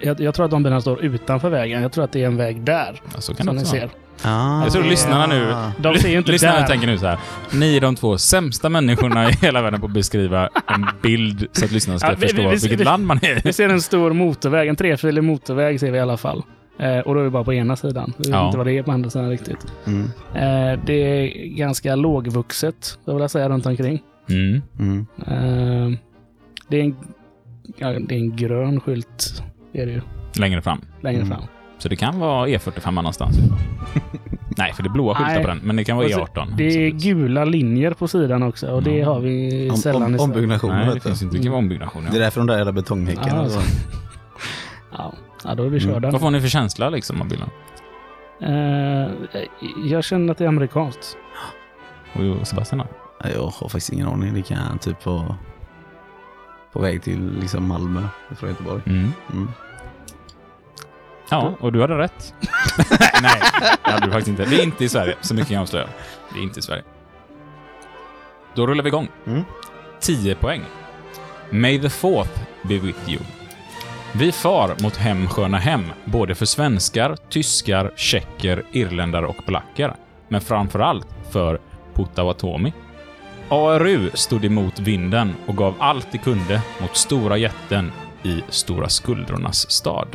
Jag, jag tror att de bilarna står utanför vägen. Jag tror att det är en väg där. ja, så kan Som det ni ser. Ah. Jag tror lyssnarna nu... De ser ju inte Lyssnarna där. tänker nu så här. Ni är de två sämsta människorna i hela världen på att beskriva en bild så att lyssnarna ska Ja, vi- förstå vi- vi- vilket vi- land man är Vi i. ser en stor motorväg. En trefilig motorväg ser vi i alla fall. Eh, och då är vi bara på ena sidan. Vi vet Ja. inte vad det är på andra sidan riktigt. Mm. Eh, det är ganska lågvuxet, jag vill jag säga, runt omkring. Mm. Mm. Eh, det, är en, ja, det är en grön skylt, är det ju, Längre fram. längre Mm. fram. Så det kan vara E45 någonstans. *laughs* Nej, för det är blåa skyltar på den, men det kan vara Och så- E18. Det är gula linjer på sidan också och det Ja. har vi Om, sällan om, i Sverige. ombyggnationer Nej, det finns inte. Det kan vara ombyggnation. Det är därför de där jävla betonghäckarna. Ja, och så. *laughs* Ja. Ja, då är vi körda. Vad får ni för känsla liksom av bilen? Eh, jag känner att det är amerikanskt. *gasps* Och Sebastian då? Jag har faktiskt ingen aning. Det kan typ vara på väg till liksom Malmö från Göteborg. Mm. Mm. Ja, och du hade rätt. *laughs* Nej, det hade du faktiskt inte. Det är inte i Sverige, så mycket kan jag avslöja. Det är inte i Sverige. Då rullar vi igång. Mm. 10 poäng. May the fourth be with you. Vi far mot hemsköna hem, både för svenskar, tyskar, tjecker, irländare och polacker. Men framför allt för Potawatomi. ARU stod emot vinden och gav allt de kunde mot stora jätten i Stora skuldrornas stad.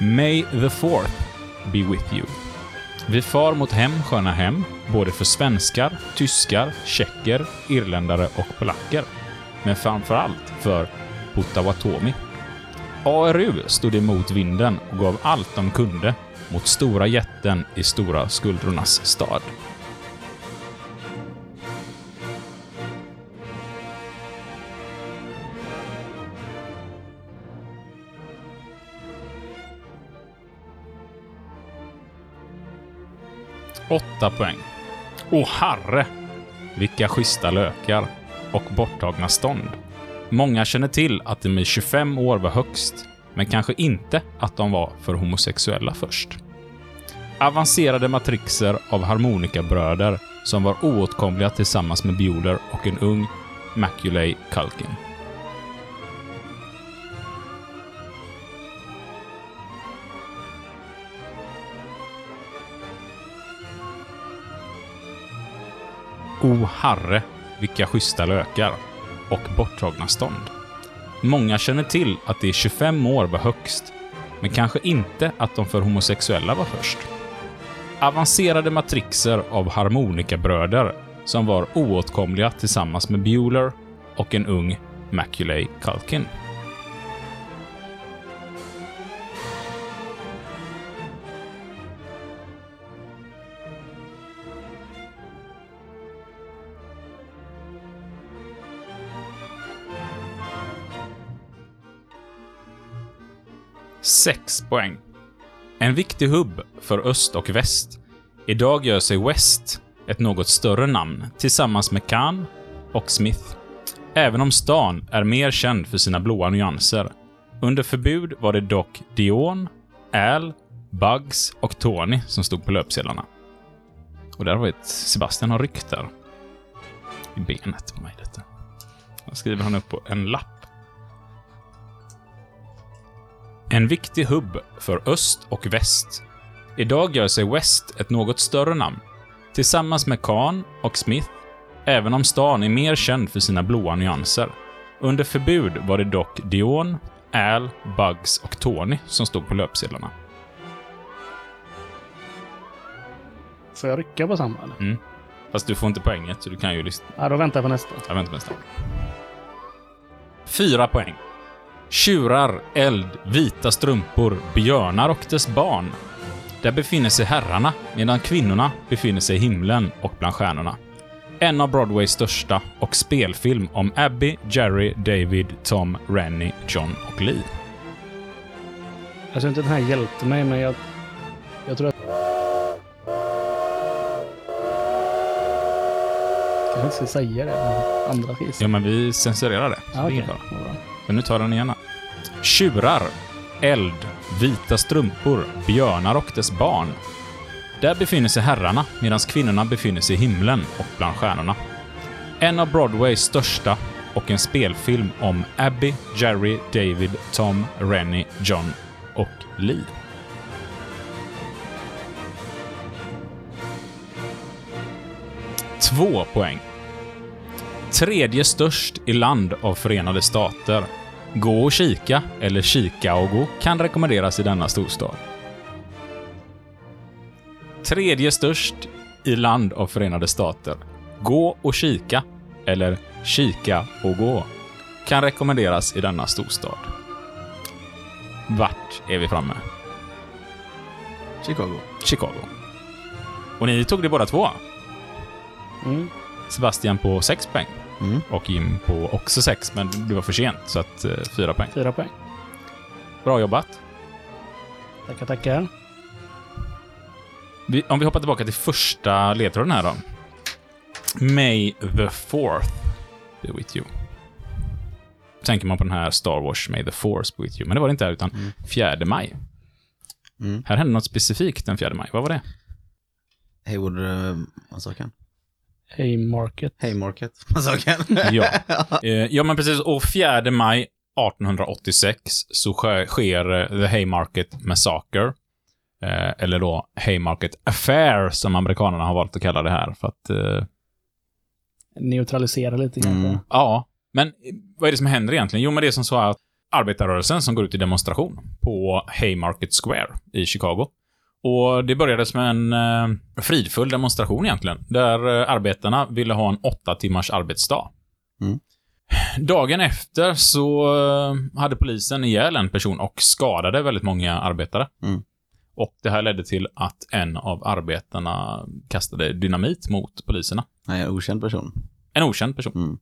May the fourth be with you. Vi far mot hem, sköna hem, både för svenskar, tyskar, tjecker, irländare och polacker. Men framför allt för Potawatomi. ARU stod emot vinden och gav allt de kunde mot stora jätten i Stora skuldrornas stad. 8 poäng. Åh herre! Vilka schyssta lökar. Och borttagna stånd. Många känner till att de i 25 år var högst, men kanske inte att de var för homosexuella först. Avancerade matrixer av harmonikabröder som var oåtkomliga tillsammans med Bueller och en ung Macaulay Culkin. O herre, vilka schyssta lökar. Och borttagna stånd. Många känner till att det i 25 år var högst, men kanske inte att de för homosexuella var först. Avancerade matrixer av harmonikabröder som var oåtkomliga tillsammans med Bueller och en ung Maculay Culkin. 6 poäng. En viktig hubb för öst och väst. Idag gör sig West ett något större namn tillsammans med Khan och Smith. Även om stan är mer känd för sina blåa nyanser. Under förbud var det dock Dion, Al, Bugs och Tony som stod på löpsedlarna. Och där var ett Sebastian har ryckt där. I benet på mig detta. Då skriver han upp på en lapp. En viktig hubb för öst och väst. Idag gör sig West ett något större namn. Tillsammans med Khan och Smith, även om stan är mer känd för sina blåa nyanser. Under förbud var det dock Dion, Al, Bugs och Tony som stod på löpsedlarna. Får jag rycka på samma eller? Fast du får inte poänget, så du kan ju lyssna. Ja, då väntar jag på nästa. Jag väntar på nästa. Fyra poäng. Tjurar, eld, vita strumpor, björnar och dess barn. Där befinner sig herrarna, medan kvinnorna befinner sig i himlen och bland stjärnorna. En av Broadways största och spelfilm om Abby, Jerry, David, Tom, Rennie, John och Lee. Jag tror inte den här hjälpte mig, men jag, jag tror att... Jag kanske inte ska säga det, men andra gissa. Ja, men vi censurerar det. så Ja, det är bra. Men nu tar jag den igen. Tjurar, eld, vita strumpor, björnar och dess barn. Där befinner sig herrarna, medan kvinnorna befinner sig i himlen och bland stjärnorna. En av Broadways största och en spelfilm om Abby, Jerry, David, Tom, Rennie, John och Lee. Två poäng. Tredje störst i land av Förenade Stater. Gå och kika, eller kika och gå, kan rekommenderas i denna storstad. Tredje störst i land av Förenade Stater. Gå och kika, eller kika och gå, kan rekommenderas i denna storstad. Vart är vi framme? Chicago. Chicago. Och ni tog det båda två. Mm. Sebastian på 6 poäng Mm. och Jim på också 6, men det var för sent, så att 4 poäng. Fyra poäng. Bra jobbat. Tackar, tackar. Vi, om vi hoppar tillbaka till första ledtråden här då. May the fourth be with you. Tänker man på den här Star Wars May the Force be with you. Men det var det inte här, utan 4 maj. Mm. Här hände något specifikt den 4 maj. Vad var det? Hayward-massakern. Haymarket. Haymarket-massakern. *laughs* Ja. *laughs* Eh, ja, men precis. Och 4 maj 1886 så sker, eh, The Haymarket Massacre. Eh, eller då Haymarket Affair, som amerikanerna har valt att kalla det här. För att eh, Neutralisera lite kanske. Mm. Ja, men vad är det som händer egentligen? Jo, men det är som så att arbetarrörelsen som går ut i demonstration på Haymarket Square i Chicago. Och det började som en eh, fridfull demonstration egentligen, där eh, arbetarna ville ha en åtta timmars arbetsdag. Mm. Dagen efter så eh, hade polisen ihjäl en person och skadade väldigt många arbetare. Mm. Och det här ledde till att en av arbetarna kastade dynamit mot poliserna. Nej, en okänd person. En okänd person. Mm.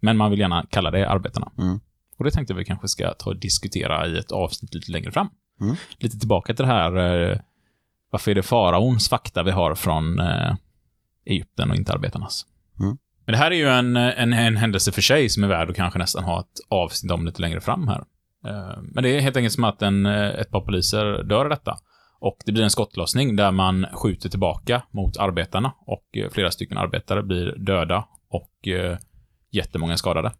Men man vill gärna kalla det arbetarna. Mm. Och det tänkte vi kanske ska ta och diskutera i ett avsnitt lite längre fram. Mm. Lite tillbaka till det här, eh, varför är det faraons fakta vi har från eh, Egypten och inte arbetarnas? Mm. Men det här är ju en, en, en händelse för sig som är värd att kanske nästan ha ett avsnitt om lite längre fram här. Eh, men det är helt enkelt som att en, ett par poliser dör i detta. Och det blir en skottlossning där man skjuter tillbaka mot arbetarna och flera stycken arbetare blir döda och jättemånga skadade.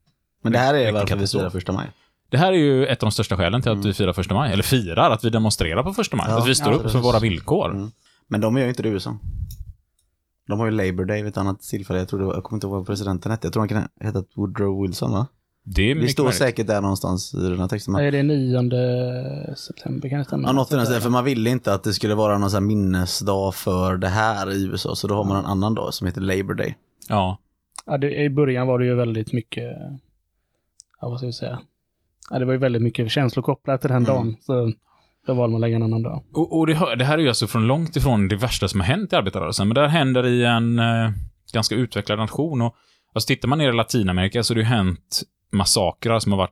Men det här är varför vi firar första maj. Det här är ju ett av de största skälen till att Mm. vi firar första maj. Eller firar, att vi demonstrerar på första maj. Ja, att vi står ja, upp för våra villkor. Mm. Men de gör ju inte det i USA. De har ju Labor Day vid ett annat tillfälle. Jag, tror det var, jag kommer inte ihåg vad presidenten hette. Jag tror han kan heta Woodrow Wilson va? Det är Det står möjligt. säkert där någonstans i den här texten. Är det 9 september kan det stämma? Ja, något i den stilen, för man ville inte att det skulle vara någon sån här minnesdag för det här i USA. Så då har man en annan dag som heter Labor Day. Ja. Ja, det, I början var det ju väldigt mycket, ja vad ska vi säga, ja, det var ju väldigt mycket känslor kopplat till den Mm. dagen. Så då valde man att lägga en annan dag. Och, och det, hör- det här är ju alltså från långt ifrån det värsta som har hänt i arbetarrörelsen. Men det här händer i en eh, ganska utvecklad nation. Och, alltså tittar man ner i Latinamerika så har det ju hänt massakrer som har varit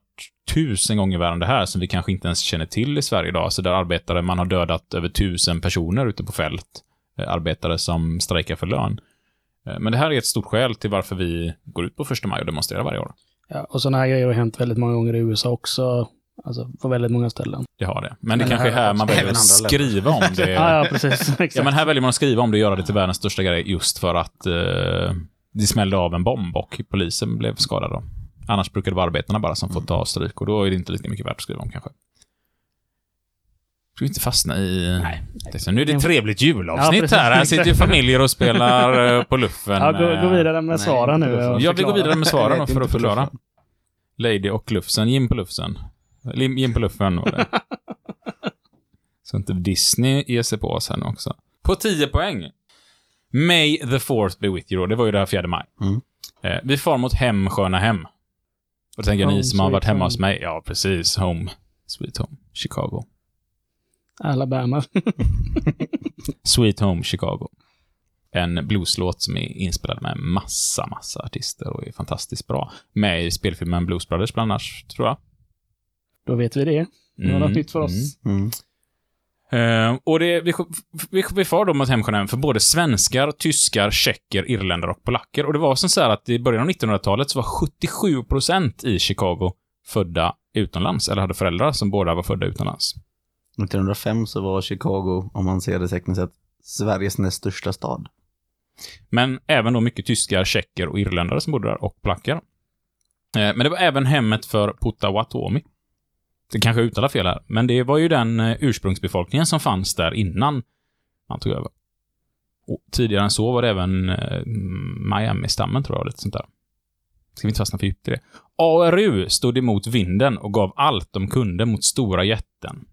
tusen gånger värre än det här, som vi kanske inte ens känner till i Sverige idag. Så där arbetare, man har dödat över tusen personer ute på fält. Eh, arbetare som strejkar för lön. Eh, men det här är ett stort skäl till varför vi går ut på första maj och demonstrerar varje år. Ja, och sådana här grejer har hänt väldigt många gånger i USA också. Alltså på väldigt många ställen. Det har det. Men, Men det kanske är här man väljer att skriva om det. *laughs* Ja, ja precis. Exakt. Ja, men här väljer man att skriva om det och göra det till världens största grej just för att eh, det smällde av en bomb och polisen blev skadad. Då. Annars brukar det vara arbetarna bara som får ta stryk och då är det inte lika mycket värt att skriva om kanske. Ska vi inte fastna i... Nej. Det. Nu är det ett trevligt julavsnitt Ja, här. Här sitter ju *laughs* familjer och spelar eh, på luffen. ja, gå, gå vidare med svaren nu. Ja, vi går vidare med svaren för att förklara. Lady och Lufsen. Jim på Lufsen. Jim på Luffen var det. *laughs* Så inte Disney ger sig på oss här nu också. På 10 poäng. May the fourth be with you. Det var ju det här 4 maj. Mm. Eh, vi far mot hem, sköna hem. Och då tänker Home ni som har varit hemma home. hos mig. Ja, precis. Home. Sweet home. Chicago. Alabama. *laughs* Sweet Home Chicago. En blueslåt som är inspelad med massa, massa artister och är fantastiskt bra. Med i spelfilmen Blues Brothers bland annat, tror jag. Då vet vi det. Det var något nytt för oss. Mm. Eh, och det, vi, vi, vi far då mot hemsjön för både svenskar, tyskar, tjecker, irländare och polacker. Och det var som så här att i början av 1900-talet så var 77% i Chicago födda utomlands, eller hade föräldrar som båda var födda utomlands. 1905 så var Chicago, om man ser det tekniskt sett, Sveriges näst största stad. Men även då mycket tyskar, tjecker och irländare som bodde där, och polacker. Eh, men det var även hemmet för Potawatomi. Det kanske jag uttalar fel här, men det var ju den eh, ursprungsbefolkningen som fanns där innan man tog över. Och tidigare än så var det även eh, Miami-stammen, tror jag, lite sånt där. Ska vi inte fastna för djupt i det. ARU stod emot vinden och gav allt de kunde mot stora jätten.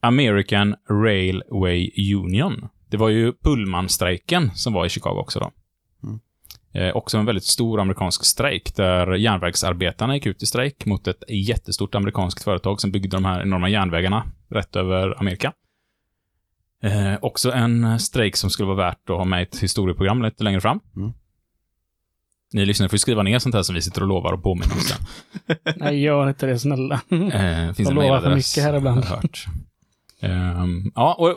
American Railway Union. Det var ju Pullmanstrejken som var i Chicago också då. Mm. Eh, också en väldigt stor amerikansk strejk där järnvägsarbetarna gick ut i strejk mot ett jättestort amerikanskt företag som byggde de här enorma järnvägarna rätt över Amerika. Eh, också en strejk som skulle vara värt att ha med i ett historieprogram lite längre fram. Mm. Ni lyssnare får ju skriva ner sånt här som vi sitter och lovar och påminner om sen. *laughs* Nej, gör inte det snälla. Eh, finns De en lovar för mycket här ibland. hört. Um, ja, och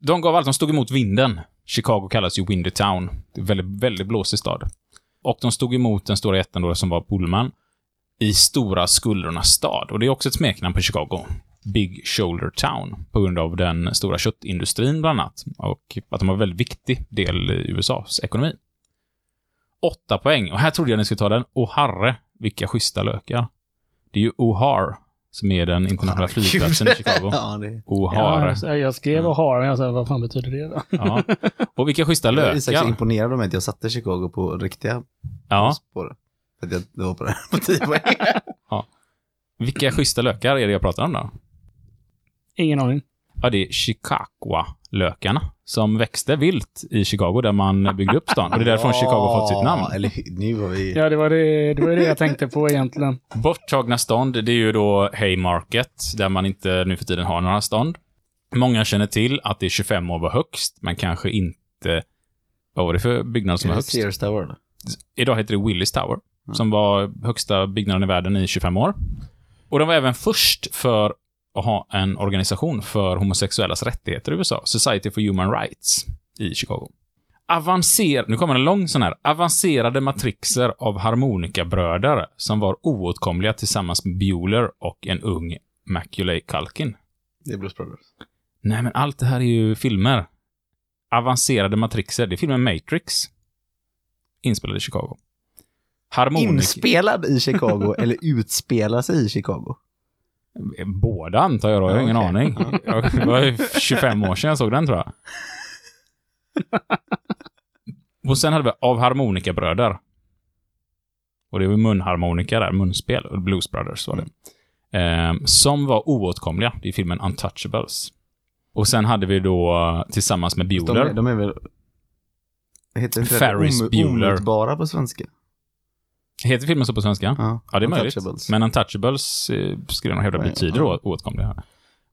de gav allt. De stod emot vinden. Chicago kallas ju Windy Town. Det är en väldigt, väldigt blåsig stad. Och de stod emot den stora jätten då som var Pullman i Stora Skuldrornas stad. Och det är också ett smeknamn på Chicago. Big Shoulder Town. På grund av den stora köttindustrin bland annat. Och att de var en väldigt viktig del i USAs ekonomi. Åtta poäng. Och här trodde jag ni skulle ta den. Åh herre, vilka schyssta lökar. Det är ju O'Hare som är den internationella flygplatsen i Chicago. *laughs* ja, det O'Hare. Ja, jag skrev och har, men jag sa, vad fan betyder det då? Ja. *laughs* Och vilka schyssta Jag är så lökar. imponerad av mig att jag satte Chicago på riktiga Ja, spår. För att jag det var på det *laughs* på 10 poäng. vilka schyssta lökar är det jag pratar om då? Ingen aning. Ja, det är Chicago-lökarna som växte vilt i Chicago där man byggde upp stan. Och det är därifrån Chicago har fått sitt namn. Ja, Eller nu var vi... Ja, det var det, det, var det jag tänkte på egentligen. *laughs* Borttagna stånd, det är ju då Haymarket, där man inte nu för tiden har några stånd. Många känner till att det är 25 år var högst, men kanske inte... Vad var det för byggnad som Är var högst? Sears Tower? Idag heter det Willis Tower, som var högsta byggnaden i världen i 25 år. Och den var även först för att ha en organisation för homosexuellas rättigheter i USA, Society for Human Rights, i Chicago. Avancer... Nu kommer en lång sån här. Avancerade matrixer av harmonikabröder som var oåtkomliga tillsammans med Bueller och en ung Macaulay Culkin. Det är Blues Brothers. Nej, men allt det här är ju filmer. Avancerade matrixer. Det är filmen Matrix. Inspelad i Chicago. Harmonik... Inspelad i Chicago *laughs* eller utspelar sig i Chicago? Båda antar jag då, jag har ingen okej. aning. *laughs* Jag- Det var ju 25 år sedan jag såg den tror jag. *laughs* Och sen hade vi Av harmonikabröder. Och det var munharmonika där, munspel. Blues Brothers var det. Ehm, som var oåtkomliga. Det är filmen Untouchables. Och sen hade vi då eh, tillsammans med De, Bueller. är- de är väl... Heter inte Ferris det Bueller. på svenska? Heter filmen så på svenska? Ja, Ja, det är möjligt. Men Untouchables eh, skulle jag nog hävda betyder ja. oåtkomliga.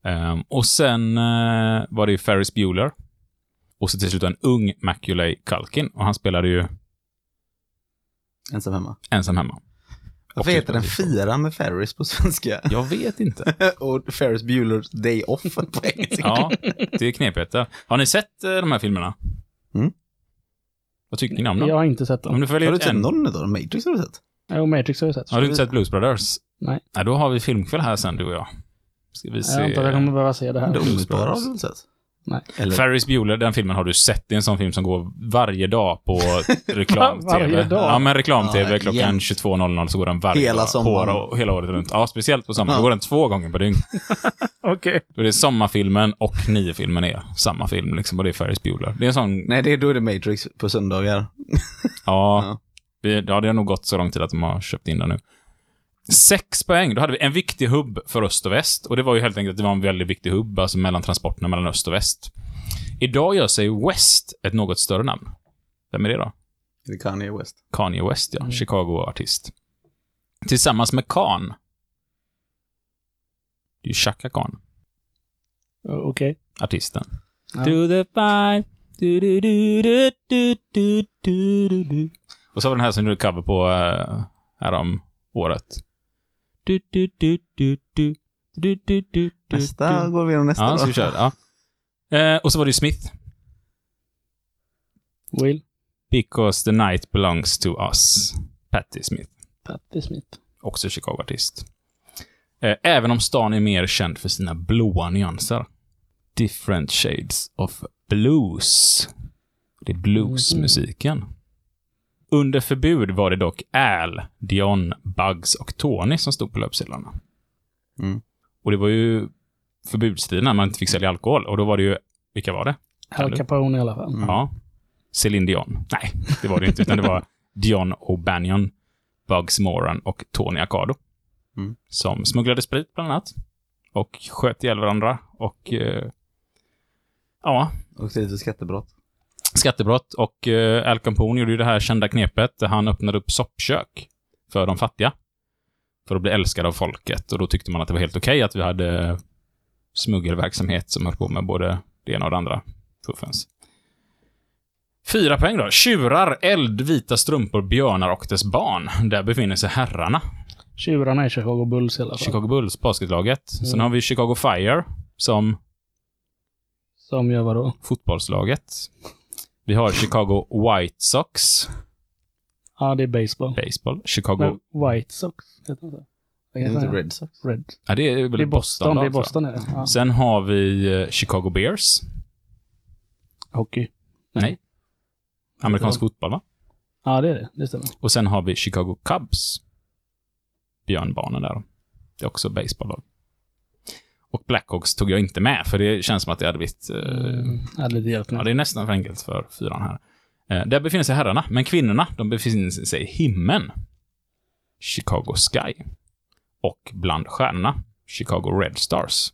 Ehm, och sen eh, var det ju Ferris Bueller. Och så till slut en ung Macaulay Culkin. Och han spelade ju Ensam hemma. ensam hemma. Varför heter den Fira med Ferris på svenska? Jag vet inte. *laughs* Och Ferris Buellers Day Off på engelska. Ja, det är knepigheter. Har ni sett eh, de här filmerna? Vad tycker ni om dem? Jag har inte sett Om dem. du får välja Har du ut sett en. någon av dem? Matrix har du sett? Jo, Matrix har jag sett. Har du inte sett Blues Brothers? Nej. Nej, då har vi filmkväll här sen, du och jag. Ska vi se. Jag antar att jag kommer behöva se det här. Blues omutbara har Brothers. du sett? Nej. Eller? Ferris Bueller, den filmen har du sett. Det är en sån film som går varje dag på *laughs* reklam-tv. Varje dag? Ja, men reklam-tv Ja, klockan jämt. 22.00 så går den varje Hela dag. sommaren. På, och hela året runt. Ja, speciellt på sommaren. Ja. Då går den två gånger per dygn. *laughs* Okej. Då är det sommarfilmen och niofilmen är samma film liksom. Och det är Ferris Bueller. Det är en sån, Nej, det är, då är det Matrix på söndagar. ja. *laughs* Ja, det har nog gått så lång tid att de har köpt in den nu sex poäng, då hade vi en viktig hubb för öst och väst. Och det var ju helt enkelt det var en väldigt viktig hubb, alltså mellan transporterna mellan öst och väst. Idag gör sig West ett något större namn. Vem är det då? Det är Kanye West. Kanye West, ja. Mm. Chicago-artist. Tillsammans med Khan. Det är ju Chaka Khan. Okej. Okay. Artisten. Do the five. Och så var den här som du cover på eh, uh, härom året. Du, du, du, du, du, du, du, du, Nästa går vi igenom nästa Ja, då. ska vi köra. Ja. Eh, och så var det ju Smith. Will. Because the night belongs to us. Patti Smith. Patti Smith. också Chicago-artist. Eh, Även om stan är mer känd för sina blåa nyanser. Different shades of blues. Det är bluesmusiken. Under förbud var det dock Al, Dion, Bugs och Tony som stod på löpsedlarna. Mm. Och det var ju förbudstiden när man inte fick sälja alkohol. Och då var det ju, vilka var det? Al? Capone i alla fall. Mm. Ja. Céline Dion. Nej, det var det inte, utan det var Dion O'Banion, Bugs Moran och Tony Accardo. Mm. Som smugglade sprit, bland annat. Och sköt ihjäl varandra. Och... Eh, ja, Och det är lite skattebrott. Skattebrott och eh, Al Capone gjorde ju det här kända knepet där han öppnade upp soppkök för de fattiga. För att bli älskad av folket och då tyckte man att det var helt okej att vi hade smuggelverksamhet som höll på med både det ena och det andra. Fuffens. Fyra poäng då. Tjurar, eld, vita strumpor, björnar och dess barn. Där befinner sig herrarna. Tjurarna är Chicago Bulls i alla fall. Chicago Bulls, basketlaget. Sen Mm. har vi Chicago Fire som Som gör vadå? fotbollslaget. Vi har Chicago White Sox, Ja, det är baseball. baseball. Chicago... Men White Sox, heter det Det är inte? Red Sox. Red. Ja, det är väl Det är Boston. då, Det är. Boston är det. Ja. Sen har vi eh, Chicago Bears. Hockey. Nej. Amerikansk fotboll, va? Ja, det är det. Det stämmer. Och sen har vi Chicago Cubs. Björnbarnen där. Det är också baseball. Och Blackhawks tog jag inte med, för det känns som att det hade blivit... Eh, Mm. Hjälp nu. Ja, det är nästan för enkelt för fyran här. Eh, där befinner sig herrarna, men kvinnorna, de befinner sig i himlen. Chicago Sky. Och bland stjärnorna, Chicago Red Stars.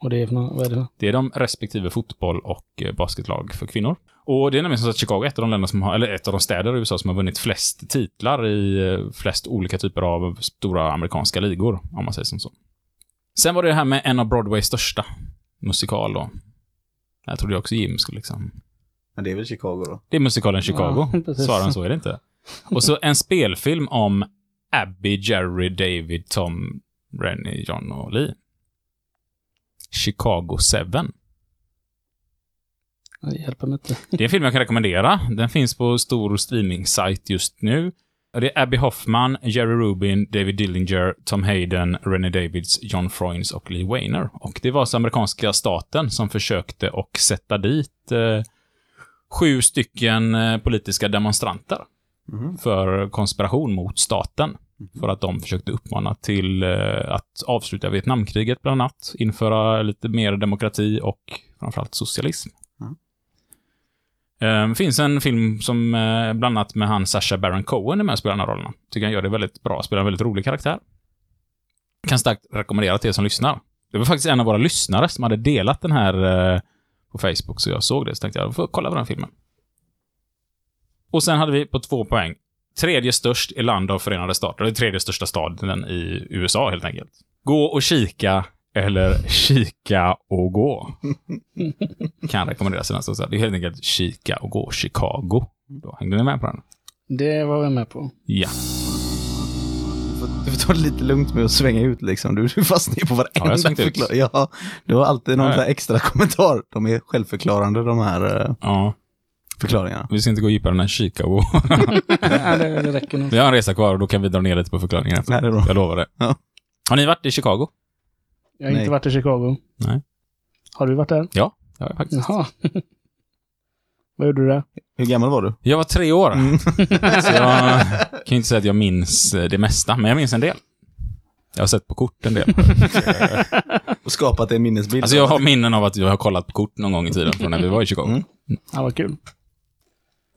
Och det är för något, vad är det för? Det är de respektive fotboll och eh, basketlag för kvinnor. Och det är nämligen så att Chicago är ett av de länder som har, eller ett av de städer i USA som har vunnit flest titlar i eh, flest olika typer av stora amerikanska ligor, om man säger som så. Sen var det det här med en av Broadways största musikal då. Jag trodde också Jim skulle liksom Men det är väl Chicago då? det är musikalen Chicago. Ja. *laughs* Svarare än så är det inte. Och så en spelfilm om Abby, Jerry, David, Tom, Rennie, John och Lee. Chicago 7. Ja, Det hjälper mig inte. Det är en film jag kan rekommendera. Den finns på stor streaming-sajt just nu. Det är Abby Hoffman, Jerry Rubin, David Dillinger, Tom Hayden, Rennie Davids, John Froines och Lee Weiner. Och det var så amerikanska staten som försökte och sätta dit eh, sju stycken eh, politiska demonstranter Mhm. för konspiration mot staten. För att de försökte uppmana till eh, att avsluta Vietnamkriget bland annat, införa lite mer demokrati och framförallt socialism. Det finns en film som eh, bland annat med han Sasha Baron Cohen är med och spelar de här rollerna. Tycker han gör det väldigt bra, spelar en väldigt rolig karaktär. Kan starkt rekommendera till er som lyssnar. Det var faktiskt en av våra lyssnare som hade delat den här eh, på Facebook, så jag såg det. Så tänkte jag, då får jag kolla på den filmen. Och sen hade vi på två poäng. Tredje störst i land av Förenade Stater. Det är tredje största staden i USA, helt enkelt. Gå och kika, eller kika och gå. *laughs* kan rekommenderas till nästa. Det är helt enkelt kika och gå Chicago. Då hängde ni med på den? Det var vi med på. Ja. Du får, du får ta det lite lugnt med att svänga ut liksom. Du, du fastnar ju på varenda ut? förklaring. Ja, du har alltid någon Ja, ja. här extra kommentar. De är självförklarande de här eh, ja. förklaringarna. Vi ska inte gå djupare än Chicago. *laughs* ja, det, det räcker nog. vi har en resa kvar och då kan vi dra ner lite på förklaringen efter. Nej, det är bra. Jag lovar det. Ja. Har ni varit i Chicago? Jag har inte Nej. varit i Chicago. Nej. Har du varit där? Ja, det har jag faktiskt. Jaha. *laughs* Vad gjorde du där? Hur gammal var du? Jag var tre år. Mm. *laughs* Så jag kan ju inte säga att jag minns eh, det mesta, men jag minns en del. Jag har sett på kort en del. *laughs* Och skapat en minnesbild. Alltså jag har minnen av att jag har kollat på kort någon gång i tiden från när vi var i Chicago. Mm. Ja, vad kul.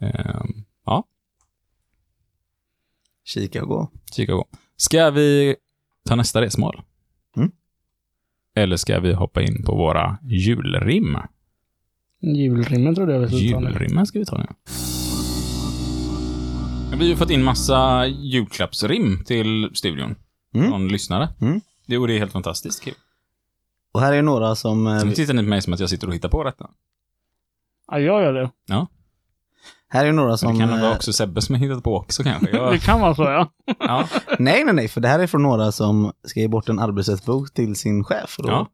Ehm, ja, Kika och gå. Chicago. Ska vi ta nästa resmål? Mm. Eller ska vi hoppa in på våra julrim? Julrimmen trodde jag vi skulle ta nu. Julrimmen ska vi ta nu. Vi har ju fått in massa julklappsrim till studion. Mm. Från lyssnare. Mm. Det vore helt fantastiskt kul. Och här är några som... eh, Nu tittar ni på mig som att jag sitter och hittar på detta. Ja, jag gör det. Här är några Så som... det kan eh, vara också Sebbe som har hittat på också kanske. *laughs* Det Jag, kan vara så, ja. ja. Nej, nej, nej, för det här är från några som ska ge bort en arbetsrättsbok till sin chef. Och då Ja.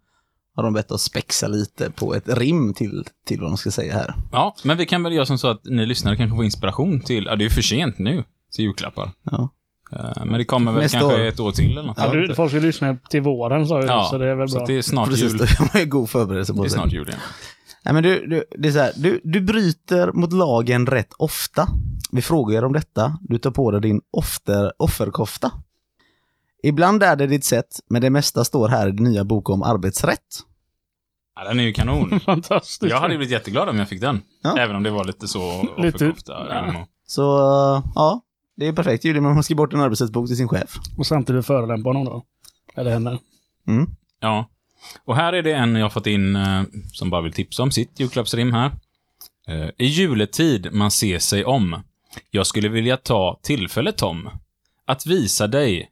har de bett oss spexa lite på ett rim till, till vad de ska säga här. ja, men vi kan väl göra som så att ni lyssnare kanske får inspiration till, ja det är ju för sent nu, till julklappar. Ja. Eh, Men det kommer väl Nästa kanske år. ett år till eller något. ja du, folk ska lyssna till våren, sa du, Ja, så det är väl så bra. att det är snart Precis, jul. då har man ju god förberedelse Det på är sig. snart jul igen. Nej, men du, du, det är så här, du, du bryter mot lagen rätt ofta. Vi frågar er om detta. Du tar på dig din offer, offerkofta. Ibland är det ditt sätt, men det mesta står här i din nya bok om arbetsrätt. Ja, den är ju kanon. *laughs* Fantastiskt. Jag hade blivit jätteglad om jag fick den. Ja. Även om det var lite så Lite- offerkofta. ja. Så ja, det är perfekt ju. Man ska bort en arbetsrättsbok till sin chef. Och samtidigt förolämpa honom då. Eller henne. Mm. Ja. Och här är det en jag har fått in eh, som bara vill tipsa om sitt julklappsrim här. Eh, I juletid man ser sig om. Jag skulle vilja ta tillfället om. Att visa dig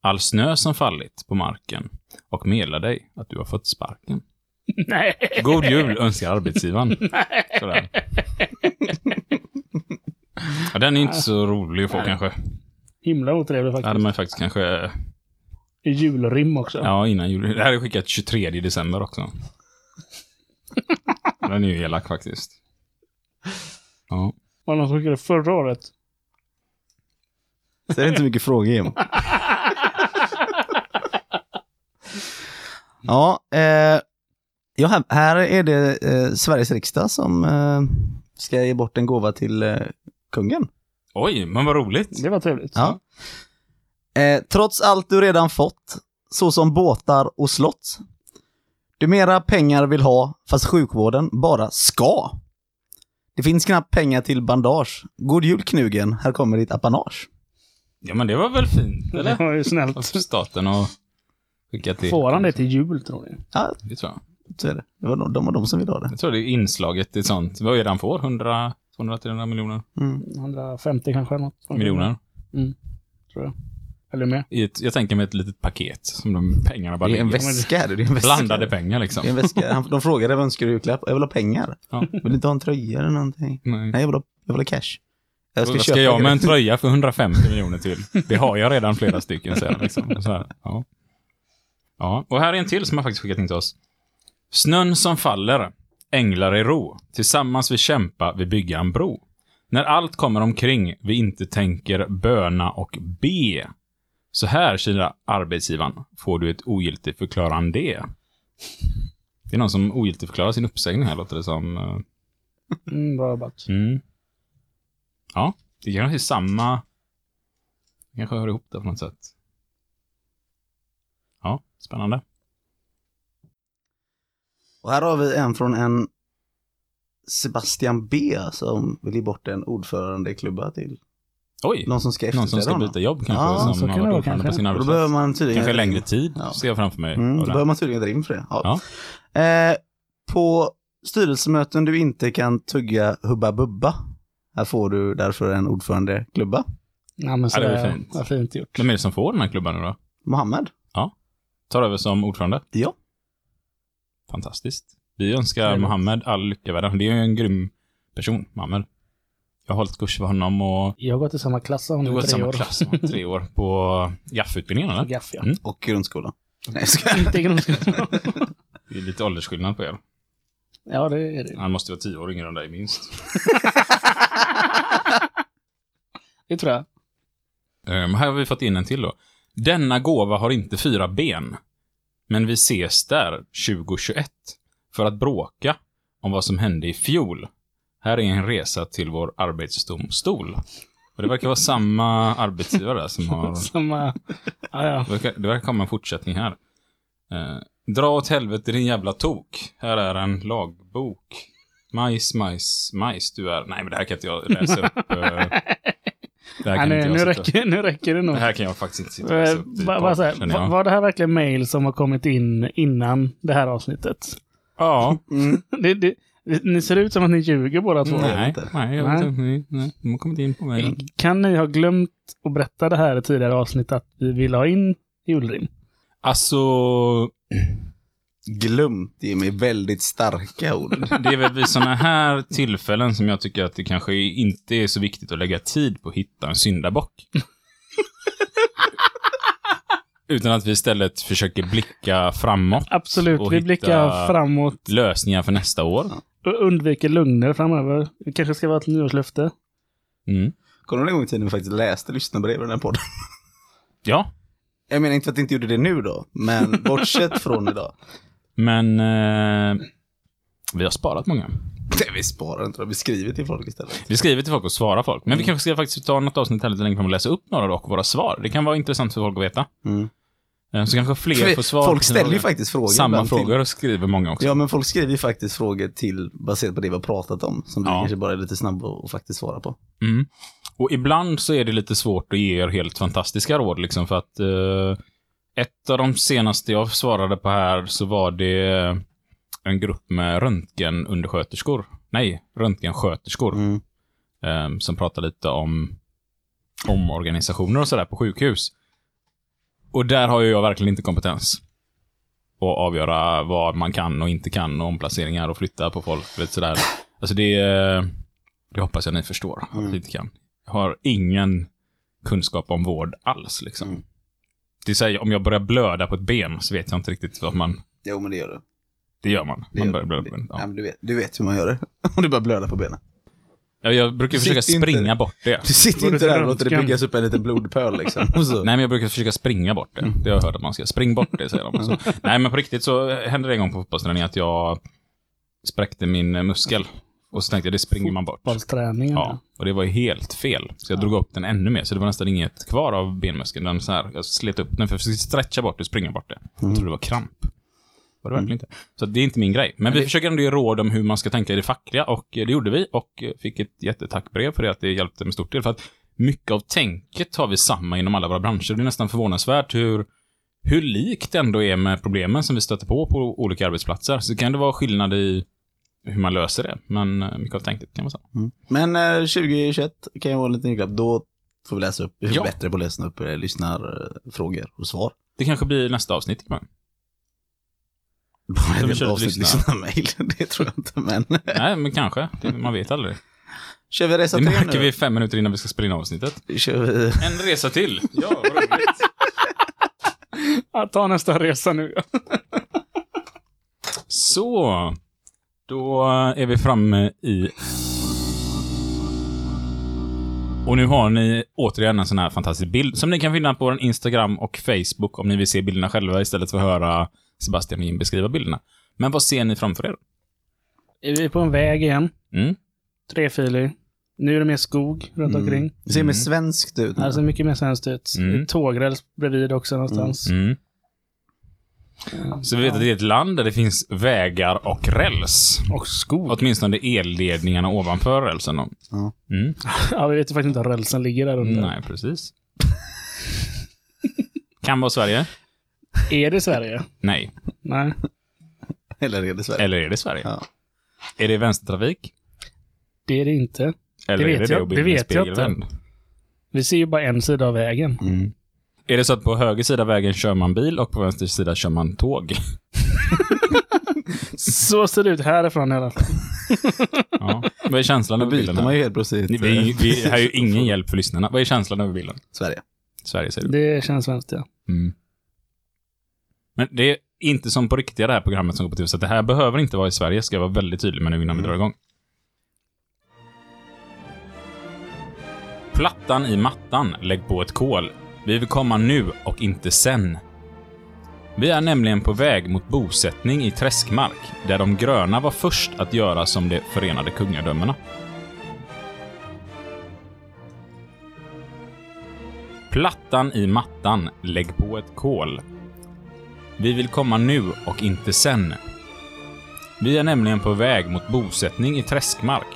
all snö som fallit på marken och meddela dig att du har fått sparken. *laughs* Nej. God jul önskar arbetsgivaren. *laughs* Sådär. Ja, den är inte så rolig att få kanske. Himla otrevlig Det hade faktiskt. man faktiskt kanske... Julrim också. Ja, innan jul. Det här är skickat 23 december också. *laughs* Den är ju elak faktiskt. Ja. Var det någon som skickade förra året? Så det är inte mycket frågor Jim. *laughs* Ja, eh, ja här, här är det eh, Sveriges riksdag som eh, ska ge bort en gåva till eh, kungen. Oj, men vad roligt. Det var trevligt. Ja. Eh, trots allt du redan fått, såsom båtar och slott. Du mera pengar vill ha, fast sjukvården bara ska. Det finns knappt pengar till bandage. God jul knugen, här kommer ditt apanage. Ja, men det var väl fint, Det eller? var ju snällt. staten och skickat till... Får han det till jul tror ni? Ja, Det tror jag. så är det. Det var de, de, var de som ville ha det. Jag tror det är inslaget i sånt. Vad är det han får? 100, 200, 300 miljoner? Mm. 150 kanske? Något. Miljoner? Tror jag. Eller mer. I ett, jag tänker mig ett litet paket som de pengarna bara Det är en ligger. väska. Det är en väska. Blandade pengar liksom. Det är en väska. Han- De frågade vad önskar du i julklapp? Jag vill ha pengar. Ja. Vill du inte ha en tröja eller någonting? Nej. Nej, jag vill ha, jag vill ha cash. Jag Vad ska köpa jag med en grejer. tröja för 150 miljoner till? Det har jag redan flera stycken, säger han liksom. Så här, ja. ja. Och här är en till som har faktiskt skickat in till oss. Snön som faller, änglar i ro. Tillsammans vi kämpa, vi bygga en bro. När allt kommer omkring, vi inte tänker böna och be. Så här, kila arbetsgivaren, får du ett ogiltigt förklarande. Det är någon som ogiltigförklarar sin uppsägning här, låter det som. eh. Mm, bra jobbat. Mm. Ja, det kanske är samma... Det kanske hör ihop det på något sätt. Ja, spännande. Och här har vi en från en Sebastian B som vill ge bort en ordförandeklubba till Oj, någon som ska någon som ska byta jobb kanske, Ja, så som kan har det varit ordförande på sin då behöver man tydligen... Kanske längre tid, Ja. ser jag framför mig. Mm, då behöver man tydligen ett rim för det. Ja. Eh, på styrelsemöten du inte kan tugga Hubba Bubba. Här får du därför en ordförandeklubba. Ja, men så Ja, det där- fint. Vad fint gjort. Vem är det som får den här klubban nu då? Mohammed. Tar över som ordförande? Ja. Fantastiskt. Vi önskar. Mohammed all lycka i världen. Det är ju en grym person, Mohammed. Jag har hållit kurs för honom och Jag har gått i samma klass som du honom har i gått i tre samma år. klass, va? tre år, på *laughs* GAF-utbildningen eller? Gaff, ja. Mm. Och grundskolan. Nej, jag skojar. Inte grundskolan. Det är lite åldersskillnad på er. ja, det är det. Han måste vara tio år yngre än dig minst. *laughs* Det tror jag. Um, här har vi fått in en till då. Denna gåva har inte fyra ben. Men vi ses där 2021 för att bråka om vad som hände i fjol. Här är en resa till vår arbetsdomstol. Och det verkar vara samma arbetsgivare där som har... *laughs* Samma... Ja, ja. Det verkar, det verkar komma en fortsättning här. Eh, Dra åt helvete din jävla tok. Här är en lagbok. Majs, majs, majs du är... Nej, men det här kan inte jag läsa upp. eh. *laughs* Det här kan nu, inte jag nu, sitta- räcker, nu räcker det nog. Det här kan jag faktiskt inte sitta och läsa Eh, upp. podd, va- så här, känner va- jag. Var det här verkligen mail som har kommit in innan det här avsnittet? Ja. *laughs* Det, det, ni ser ut som att ni ljuger båda två. Nej, inte. nej, jag vet inte. Nej, nej. De har kommit in på mig. Kan ni ha glömt att berätta det här i tidigare avsnitt att vi vill ha in julrim? Alltså, Glömt Jimmy, väldigt starka ord. *laughs* det är väl vid sådana här tillfällen som jag tycker att det kanske inte är så viktigt att lägga tid på att hitta en syndabock. *laughs* Utan att vi istället försöker blicka framåt. Absolut, Och vi hitta- blickar framåt Lösningar för nästa år. Undviker lögner framöver. Det kanske ska vara ett nyårslöfte. Mm. Kommer du ihåg en gång i tiden vi faktiskt läste lyssnarbrev i den här podden? Ja, Jag menar inte för att jag inte gjorde det nu då, men *laughs* bortsett från idag. men eh, vi har sparat många. Nej, vi sparar inte, vi skriver till folk istället. Vi skriver till folk och svarar folk. Men vi kanske ska faktiskt ta något avsnitt här lite längre fram och läsa upp några och våra svar. Det kan vara intressant för folk att veta. Mm. Eh, Så kanske fler För får svar. folk ställer ju faktiskt frågor. Samma till- frågor skriver många också. Ja, men folk skriver ju faktiskt frågor till, baserat på det vi har pratat om, som du Ja. kanske bara är lite snabb att faktiskt svara på. Mm. Och ibland så är det lite svårt att ge er helt fantastiska råd, liksom, för att eh, ett av de senaste jag svarade på här så var det en grupp med röntgenundersköterskor nej, röntgensköterskor. Mm. eh, som pratar lite om omorganisationer och sådär på sjukhus. Och där har ju jag verkligen inte kompetens. Att avgöra vad man kan och inte kan och omplaceringar och flytta på folk. Lite sådär. Alltså det, det hoppas jag ni förstår att Mm. jag inte kan. Jag har ingen kunskap om vård alls liksom. Mm. Det är så här, om jag börjar blöda på ett ben så vet jag inte riktigt vad man... Jo, men det gör du. Det gör man. Det Man gör börjar blöda på benet. Ja. Ja. men du, vet, du vet hur man gör det. *laughs* Om du börjar blöda på benen. Ja, Jag brukar försöka Sitt inte- springa bort det. Du sitter inte där och låter det röntgen? byggas upp en liten blodpöl liksom. Och *laughs* så. Nej, men jag brukar försöka springa bort det. Det har jag hört att man ska. Spring bort det, säger de. Så. *laughs* Nej, men på riktigt så hände det en gång på fotbollsträning att jag spräckte min eh, muskel. Och så tänkte jag, det springer man bort. Fotbollsträningen. Ja, och det var ju helt fel. Så jag drog upp den ännu mer, så det var nästan inget kvar av benmuskeln. Den så här, jag slet upp den för jag försökte stretcha bort det och springa bort det. Jag trodde det var kramp. Var det verkligen inte. Så det är inte min grej. Men vi försöker ändå ge råd om hur man ska tänka i det fackliga och eh, det gjorde vi och eh, fick ett jättetackbrev för det, att det hjälpte med stort del. För att mycket av tänket har vi samma inom alla våra branscher. Det är nästan förvånansvärt hur, hur likt det ändå är med problemen som vi stöter på på olika arbetsplatser. Så kan det vara skillnad i hur man löser det, men eh, mycket av tänket kan vara samma. Mm. Men eh, 2021 kan ju vara en liten julklapp. Då får vi läsa upp. Vi Ja. bättre på att läsa upp eh, lyssnarfrågor och svar. Det kanske blir nästa avsnitt. Men. Bara vi kör avsnitt lyssnar. lyssnarmail. *laughs* Det tror jag inte, men. Nej, men kanske. Det, man vet aldrig. Kör vi resa Det märker nu? vi fem minuter innan vi ska spela in avsnittet. Kör vi... En resa till. Ja, vad roligt. *laughs* Ja, ta nästa resa nu. Så. Då är vi framme i... Och nu har ni återigen en sån här fantastisk bild som ni kan finna på vår Instagram och Facebook om ni vill se bilderna själva istället för att höra Sebastian och Jim beskriva bilderna. Men vad ser ni framför er? Är vi på en väg igen? Mm. Trefilig. Nu är det mer skog runt Mm. omkring. Det ser Mm. mer svenskt ut. nu. Alltså mycket mer svenskt ut. Mm. Det är Tågräls bredvid också någonstans. Mm. Ja. Så vi vet att det är ett land där det finns vägar och räls. Och skog. Åtminstone elledningarna ovanför rälsen. Då. Ja. Mm. *laughs* Ja, vi vet ju faktiskt inte var rälsen ligger där under. Nej, precis. kan vara Sverige? Är det Sverige? Nej. Nej. Eller är det Sverige? Eller är det Sverige? Ja. Är det vänstertrafik? Det är det inte. Eller Det är vet det jag- det vet jag spegelvänd? Vi ser ju bara en sida av vägen. Mm. Är det så att på höger sida av vägen kör man bil och på vänster sida kör man tåg? *laughs* Så ser det ut härifrån i alla fall. *laughs* Ja. Vad är känslan över bilden? man ju helt plötsligt. Eh, vi har ju ingen hjälp för lyssnarna. Vad är känslan över bilden? Sverige. Sverige säger du? Det känns svenskt, ja. Mm. Men det är inte som på riktiga det här programmet som går på TV, så det här behöver inte vara i Sverige, ska jag vara väldigt tydlig med nu innan vi drar igång. Plattan i mattan, lägg på ett kol. Vi vill komma nu och inte sen. Vi är nämligen på väg mot bosättning i träskmark, där de gröna var först att göra som de förenade kungadömena. Plattan i mattan, lägg på ett kol. Vi vill komma nu och inte sen. Vi är nämligen på väg mot bosättning i träskmark,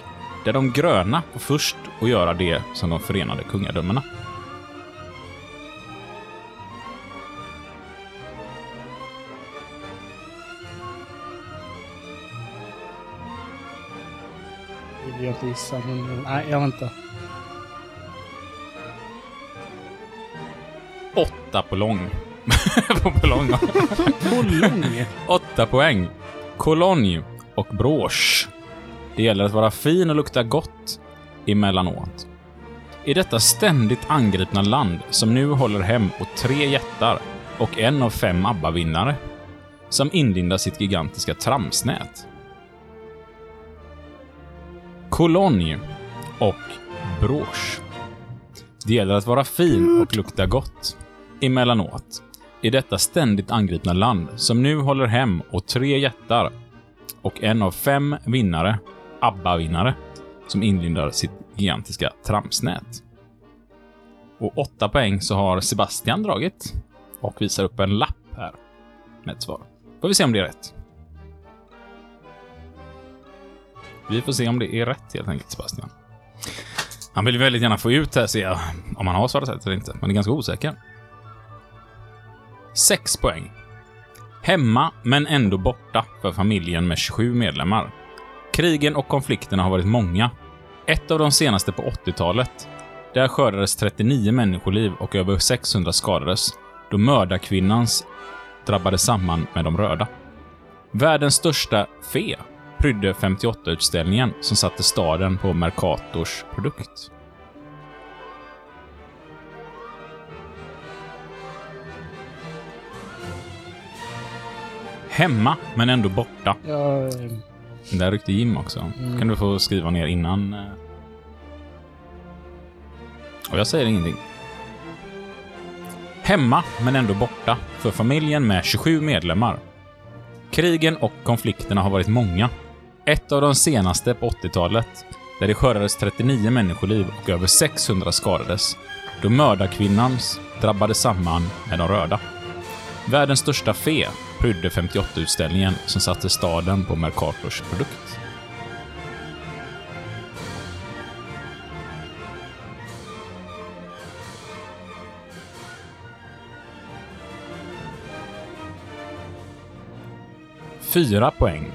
där de gröna var först att göra det som de förenade kungadömena. Vill jag inte gissa, men... Nej, jag väntar. Åtta på lång. *laughs* på på lång. Kolong! Åtta poäng. Cologne och brosch. Det gäller att vara fin och lukta gott emellanåt. I detta ständigt angripna land som nu håller hem åt tre jättar och en av fem ABBA-vinnare som inlindar sitt gigantiska tramsnät. Cologne och brosch. Det gäller att vara fin och lukta gott emellanåt i detta ständigt angripna land som nu håller hem åt tre jättar och en av fem vinnare, ABBA-vinnare, som inlindar sitt gigantiska tramsnät. Och åtta poäng så har Sebastian dragit och visar upp en lapp här med ett svar. Får vi se om det är rätt. Vi får se om det är rätt helt enkelt, Sebastian. Han vill väldigt gärna få ut här, ser jag, om han har svarat rätt eller inte, men är ganska osäker. 6 poäng. Hemma, men ändå borta för familjen med 27 medlemmar. Krigen och konflikterna har varit många. Ett av de senaste på 80-talet. Där skördades 39 människoliv och över 600 skadades då mördarkvinnans drabbade samman med de röda. Världens största fe prydde 58-utställningen som satte staden på Mercators produkt. Hemma, men ändå borta. Ja, Där ryckte Jim också. kan du få skriva ner innan. eh. Och jag säger ingenting. Hemma, men ändå borta, för familjen med 27 medlemmar. Krigen och konflikterna har varit många. Ett av de senaste på 80-talet, där det skördades 39 människoliv och över 600 skadades, då mördarkvinnans drabbade samman med de röda. Världens största fe prydde 58-utställningen som satte staden på Mercators produkt. Fyra poäng.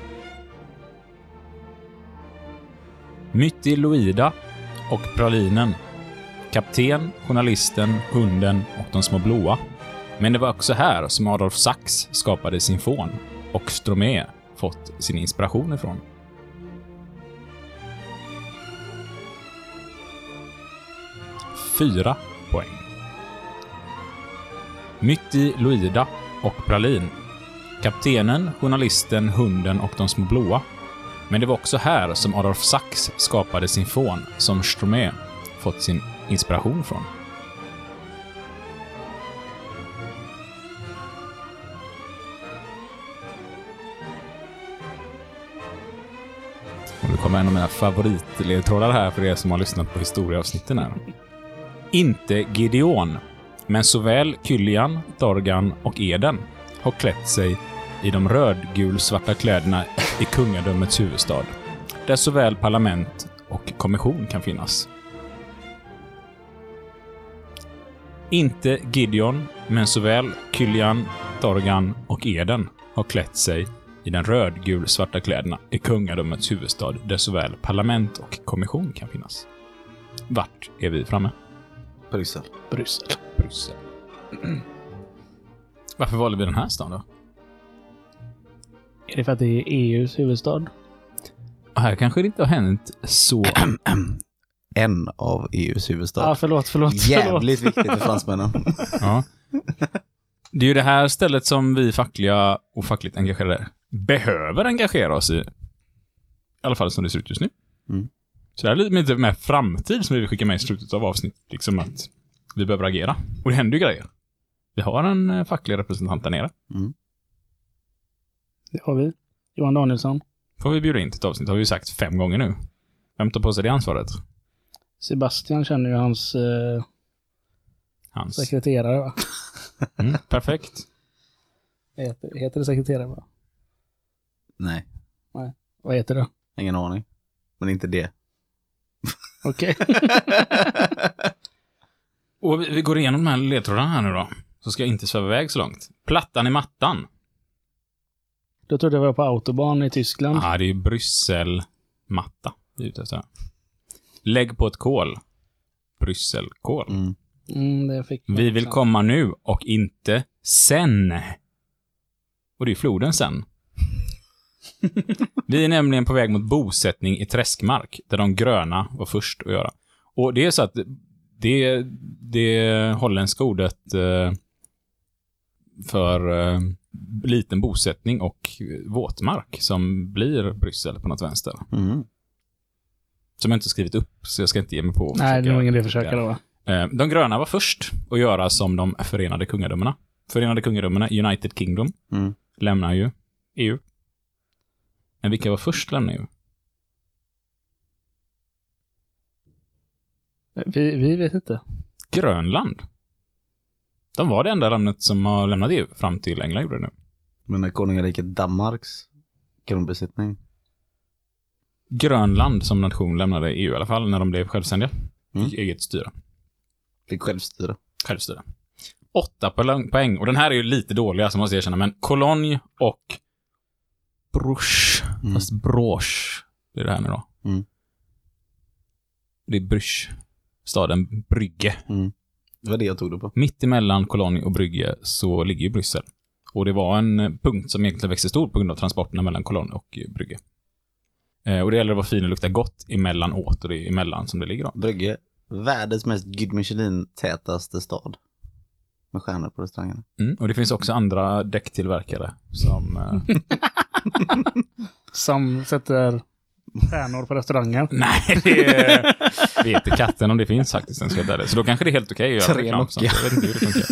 Myttiloida och Pralinen. Kapten, journalisten, hunden och de små blåa. Men det var också här som Adolf Sachs skapade sin fån och Stromé fått sin inspiration ifrån. Fyra poäng. Mitt i Luida och Pralin. Kaptenen, journalisten, hunden och de små blåa. Men det var också här som Adolf Sachs skapade sin fån som Stromé fått sin inspiration från. Och en av mina favoritledtrådar här för er som har lyssnat på historieavsnitten här. Inte Gideon, men såväl Kyllian, Dorgan och Eden har klätt sig i de rödgulsvarta kläderna i kungadömets huvudstad, där såväl parlament och kommission kan finnas. Inte Gideon, men såväl Kyllian, Dorgan och Eden har klätt sig i den rödgulsvarta kläderna i kungadömets huvudstad, där såväl parlament och kommission kan finnas. Vart är vi framme? Bryssel. Bryssel. Bryssel. *clears throat* Varför valde vi den här stan då? Är det för att det är EUs huvudstad? Och här kanske det inte har hänt så... *clears throat* En av EUs huvudstad. Ja, förlåt, förlåt. förlåt. Jävligt viktigt för fransmännen. Ja. *laughs* Det är ju det här stället som vi fackliga och fackligt engagerade behöver engagera oss i. I alla fall som det ser ut just nu. Mm. Så det är lite mer framtid som vi vill skicka med i slutet av avsnitt. Liksom att vi behöver agera. Och det händer ju grejer. Vi har en eh, facklig representant där nere. Det har vi. Johan Danielsson. Får vi bjuda in till ett avsnitt, har vi ju sagt fem gånger nu. Vem tar på sig det ansvaret? Sebastian känner ju hans eh, Hans. sekreterare, va? Mm, perfekt. *laughs* Heter, heter det sekreterare, va? Nej, Vad heter det? ingen aning. Men inte det. Okej. *laughs* Och vi, vi går igenom de här ledtrådarna här nu då. Så ska jag inte sväva iväg så långt. Plattan i mattan. Då trodde jag var på autobahn i Tyskland. Ja, det är ju Brysselmatta vi är ute efter. Lägg på ett kol. Brysselkol. Mm. Mm, det fick Vi vill komma nu och inte sen. Och det är floden sen. *laughs* Vi är nämligen på väg mot bosättning i träskmark, där de gröna var först att göra. Och det är så att det, det holländska ordet eh, för eh, liten bosättning och våtmark som blir Bryssel på något vänster. Mm. Som jag inte skrivit upp, så jag ska inte ge mig på att Nej, det är nog ingen idé att försöka då? Eh, De gröna var först att göra som de förenade kungadömena. Förenade kungadömena, United Kingdom, Mm. lämnar ju EU. Men vilka var först att lämna E EU? Vi, vi vet inte. Grönland. De var det enda landet som har lämnat EU fram till England gjorde det nu. Men är konungariket Danmarks grundbesittning? Grönland som nation lämnade EU i alla fall när de blev självständiga. Mm. Fick eget styre. Fick självstyre. Självstyre. Åtta poäng-. Och den här är ju lite dålig, alltså måste jag erkänna. Men Cologne och Bruges, Mm. fast Det är det här nu då. Mm. Det är Brysch. Staden Brygge. Mm. Det var det jag tog det på. Mitt emellan Cologne och Brygge så ligger ju Bryssel. Och det var en eh, punkt som egentligen växte stor på grund av transporterna mellan Cologne och eh, Brygge. Eh, och det gäller att vara fin och lukta gott emellanåt och det är emellan som det ligger då. Brygge, världens mest Gud Michelin-tätaste stad. Med stjärnor på restaurangerna. Mm. Och det finns också andra däcktillverkare som... Eh, *laughs* *laughs* Som sätter stjärnor på restauranger. nej, det vet inte katten om det finns faktiskt. En där. Så då kanske det är helt okej att göra Tre reklam. Jag vet inte hur det funkar.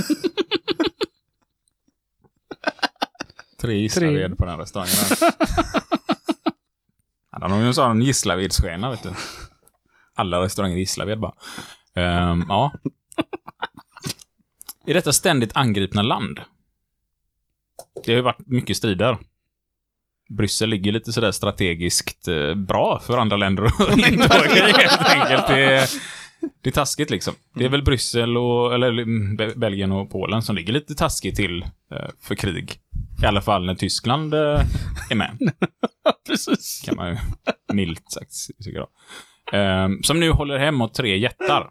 Tre Gislaved på den restaurangen. Han har ju en sån Gislavedsstjärna, vet du. Alla restauranger i Gislaved bara. Ehm, ja. I detta ständigt angripna land. Det har ju varit mycket strider. Bryssel ligger lite sådär strategiskt eh, bra för andra länder att *laughs* inta i, helt enkelt. Det är, det är taskigt liksom. Det är väl Bryssel och, eller mm, Be- Belgien och Polen som ligger lite taskigt till eh, för krig. I alla fall när Tyskland eh, är med, *laughs* Precis. kan man ju milt sagt tycka då. Ehm, som nu håller hem åt tre jättar.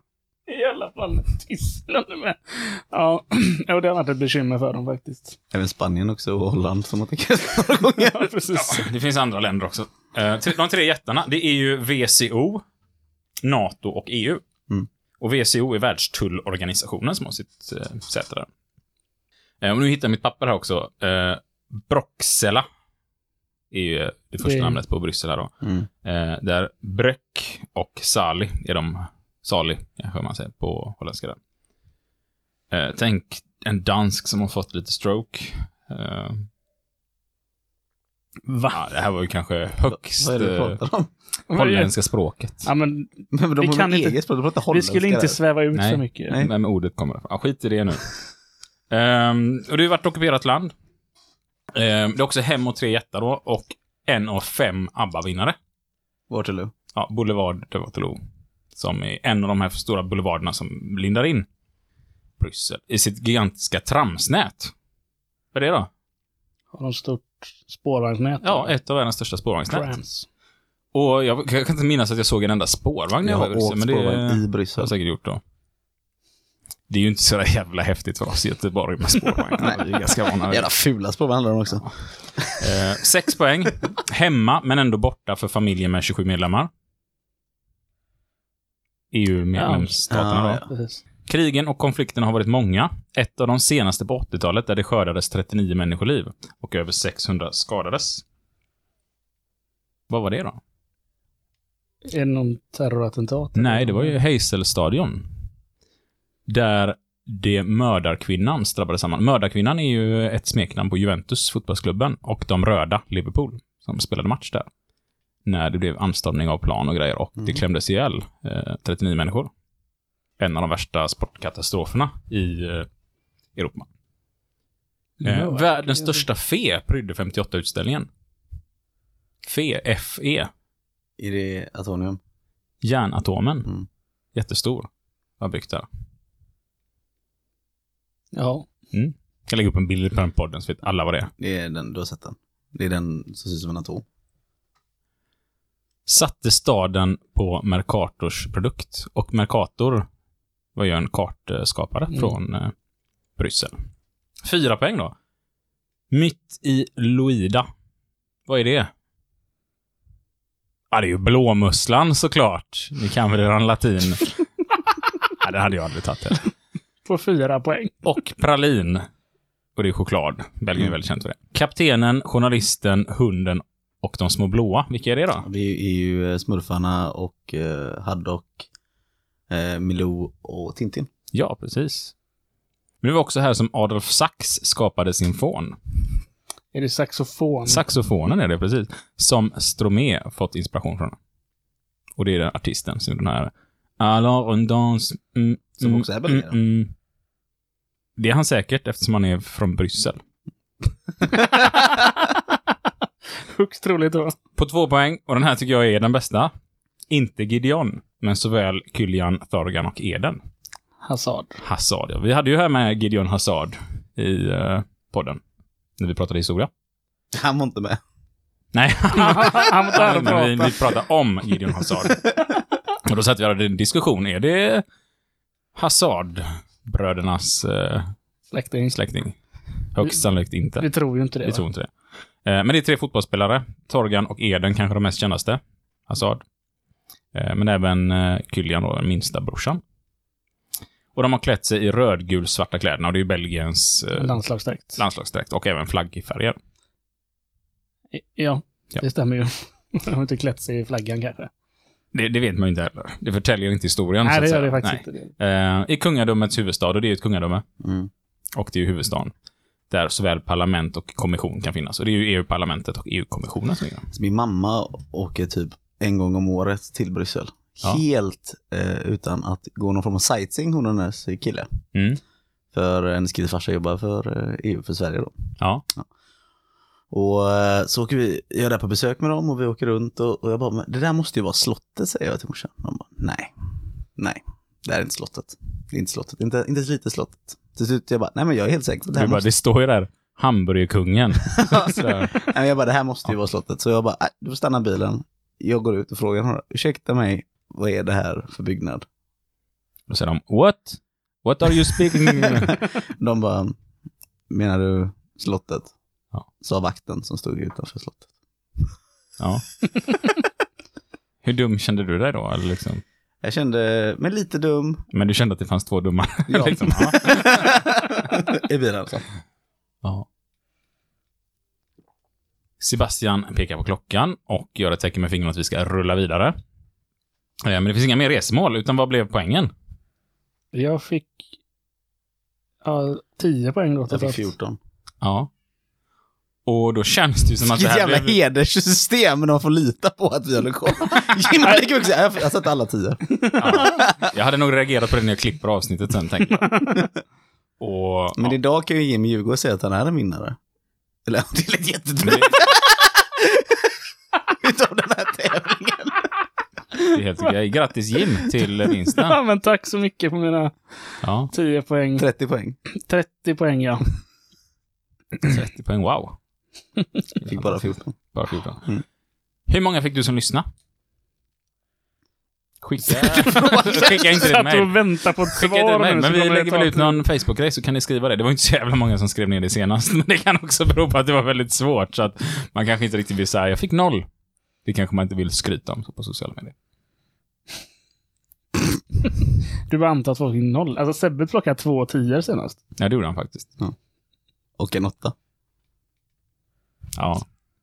Tyskland är med. Ja, *clears throat* och det har varit ett bekymmer för dem faktiskt. Även Spanien också och Holland som har tänkt några gånger. Ja, precis. Det finns andra länder också. Eh, De tre jättarna, det är ju VCO, NATO och EU. Mm. Och VCO är världstullorganisationen som har sitt eh, säte där. Eh, och nu hittar jag mitt papper här också. Eh, Broxela är ju det första Det- namnet på Bryssel här då. Mm. Eh, där Bröck och Sali är de, Sali kanske man säger på holländska där. Eh, tänk en dansk som har fått lite stroke. Eh, Va? Ja, det här var ju kanske högst Vad är det du eh, pratar om? holländska språket. Ja, men Men de Vi kan inte- eget språk? Du pratar vi holländska skulle inte sväva ut Nej. för mycket. Nej. Vem ordet kommer? Ja, skit i det nu. Ehm, och det har ju varit ockuperat land. Ehm, det är också hem och tre jättar då, och en av fem ABBA-vinnare. Waterloo. Ja, Boulevard de Waterloo. Som är en av de här stora boulevarderna som lindar in Bryssel i sitt gigantiska tramsnät. Vad är det då? Har de stort spårvagnsnät? Ja, ett av världens största spårvagnsnät. Trams. Och jag, jag kan inte minnas att jag såg en enda spårvagn när Jag jag var i har Bryssel, men det... spårvagn i Det har jag Bryssel. säkert gjort då. Det är ju inte så jävla häftigt för oss i Göteborg med spårvagnar. *laughs* Vi är ganska vana vid Jävla fula spårvagnar handlar de också. eh, Sex poäng. Hemma, men ändå borta för familjer med 27 medlemmar. EU-medlemsstaterna Ja, ja. Krigen och konflikterna har varit många. Ett av de senaste på 80-talet där det skördades 39 människoliv och över 600 skadades. Vad var det då? Är det någon terrorattentat? Nej, det var ju Hazel-stadion. Där det mördarkvinnan drabbade samman. Mördarkvinnan är ju ett smeknamn på Juventus, fotbollsklubben, och de röda, Liverpool, som spelade match där. När det blev anstormning av plan och grejer och det klämdes ihjäl eh, 39 människor. En av de värsta sportkatastroferna i eh, Europa. Eh, världens största fe prydde 58-utställningen. Fe, FE, Är det Atonium? järnatomen. Mm. Jättestor. Var byggt där. Ja. Jag kan lägga upp en bild på den podden så vet alla vad det är. Det är den, du har sett den. Det är den som ser ut som en atom. Satte staden på Mercators produkt. Och Mercator var ju en kartskapare Mm. från eh, Bryssel. Fyra poäng då. Mitt i Loida. Vad är det? Ja, det är ju blåmusslan såklart. Ni kan väl eran latin. *laughs* ja, det hade jag aldrig tagit heller. På fyra poäng. Och pralin. Och det är choklad. Belgien är väldigt känt för det. Kaptenen, journalisten, hunden och de små blåa. Vilka är det då? Det är ju eh, Smurfarna och eh, Haddock, eh, Milou och Tintin. Ja, precis. Men det var också här som Adolf Sax skapade sin fon. Är det saxofon? Saxofonen är det, precis. Som Stromé fått inspiration från. Och det är den artisten som den här Alors on danse. Mm, Som mm, också är belgare. mm, mm. Det är han säkert eftersom han är från Bryssel. *laughs* *laughs* Högst troligt då. På två poäng, och den här tycker jag är den bästa. Inte Gideon, men såväl Kyljan, Thorgan och Eden. Hazard. Hazard, ja. Vi hade ju här med Gideon Hazard i eh, podden. När vi pratade historia. Han var inte med. Nej, *laughs* Amatör och men vi, vi pratar om Gideon Hazard. *laughs* och då satt vi och hade en diskussion. Är det Hazard-brödernas eh, Släkting. släkting? Högst sannolikt inte. Vi tror ju inte det. Vi va? tror inte det. Eh, Men det är tre fotbollsspelare. Torgan och Eden kanske de mest kändaste. Hazard. Eh, Men även eh, Kylian då, den minsta brorsan. Och de har klätt sig i rödgul svarta kläderna och det är ju Belgiens eh, Landslagsdräkt. landslagsdräkt och även flaggfärger. Ja, Ja. det stämmer ju. *laughs* De har inte klätt sig i flaggan kanske. Det, det vet man ju inte heller. Det förtäljer inte historien. Nej, så det gör säga. det faktiskt Nej. inte. Eh, I kungadömets huvudstad, och det är ju ett kungadöme. Mm. Och det är ju huvudstaden. Där såväl parlament och kommission kan finnas. Och det är ju EU-parlamentet och EU-kommissionen som är min mamma åker typ en gång om året till Bryssel. Ja. Helt eh, utan att gå någon form av sightseeing, hon och hennes kille. mm. För hennes killes farsa jobbar för eh, EU, för Sverige då. Ja. Och eh, så åker vi, jag är där på besök med dem och vi åker runt och, och jag bara, det där måste ju vara slottet säger jag till morsan. De bara, nej, nej, det här är inte slottet. Det är inte slottet, inte, inte lite slottet. Till slut jag bara, nej men jag är helt säker på det här bara, måste, det står ju där, Hamburgerkungen. *laughs* *laughs* Nej, men jag bara, det här måste ju vara slottet. Så jag bara, du får stanna bilen. Jag går ut och frågar honom, ursäkta mig, vad är det här för byggnad? då säger de, what? What are you speaking? *laughs* De bara, menar du slottet? Ja. Sa vakten som stod utanför slottet. ja. Hur dum kände du dig då? Eller liksom? Jag kände mig lite dum. Men du kände att det fanns två dumma? *laughs* Ja. liksom. *laughs* I bilen alltså. Ja. Sebastian pekar på klockan och gör ett tecken med fingrarna att vi ska rulla vidare. Eh, Men det finns inga mer resmål, utan vad blev poängen? Jag fick ja, 10 poäng då. Jag fick totalt. 14. Ja. Och då känns det ju som att det Vilket här jävla blev... hederssystem, de får lita på att vi håller koll. *laughs* Jimmy lika mycket jag har sett alla tio. Ja. Jag hade nog reagerat på det när jag klipper avsnittet sen, tänker jag. Och... Men ja. idag kan ju Jimmy ljuga och säga att han är en vinnare. Eller *laughs* det lät Men jättetrött det, *laughs* utav den här tävlingen. det är helt okej. Grattis Jim till Ja, vinsten. men tack så mycket på mina Ja, 10 poäng. 30 poäng. 30 poäng, ja. 30 poäng. Wow. Jag fick bara 14. Bara 14. Mm. Hur många fick du som lyssna? Skicka, *laughs* skicka inte ditt Satt mejl. och väntade på ett svar nu, Men vi det lägger väl ut någon Facebook-grej så kan ni skriva det. Det var inte så jävla många som skrev ner det senast. *laughs* Men det kan också bero på att det var väldigt svårt. Så att man kanske inte riktigt vill säga jag fick noll. Det kanske man inte vill skryta om på sociala medier. *laughs* Du bara antar att folk fick noll. Alltså Sebbe plockade två tior senast. Ja, det gjorde han faktiskt. Och en åtta. Ja.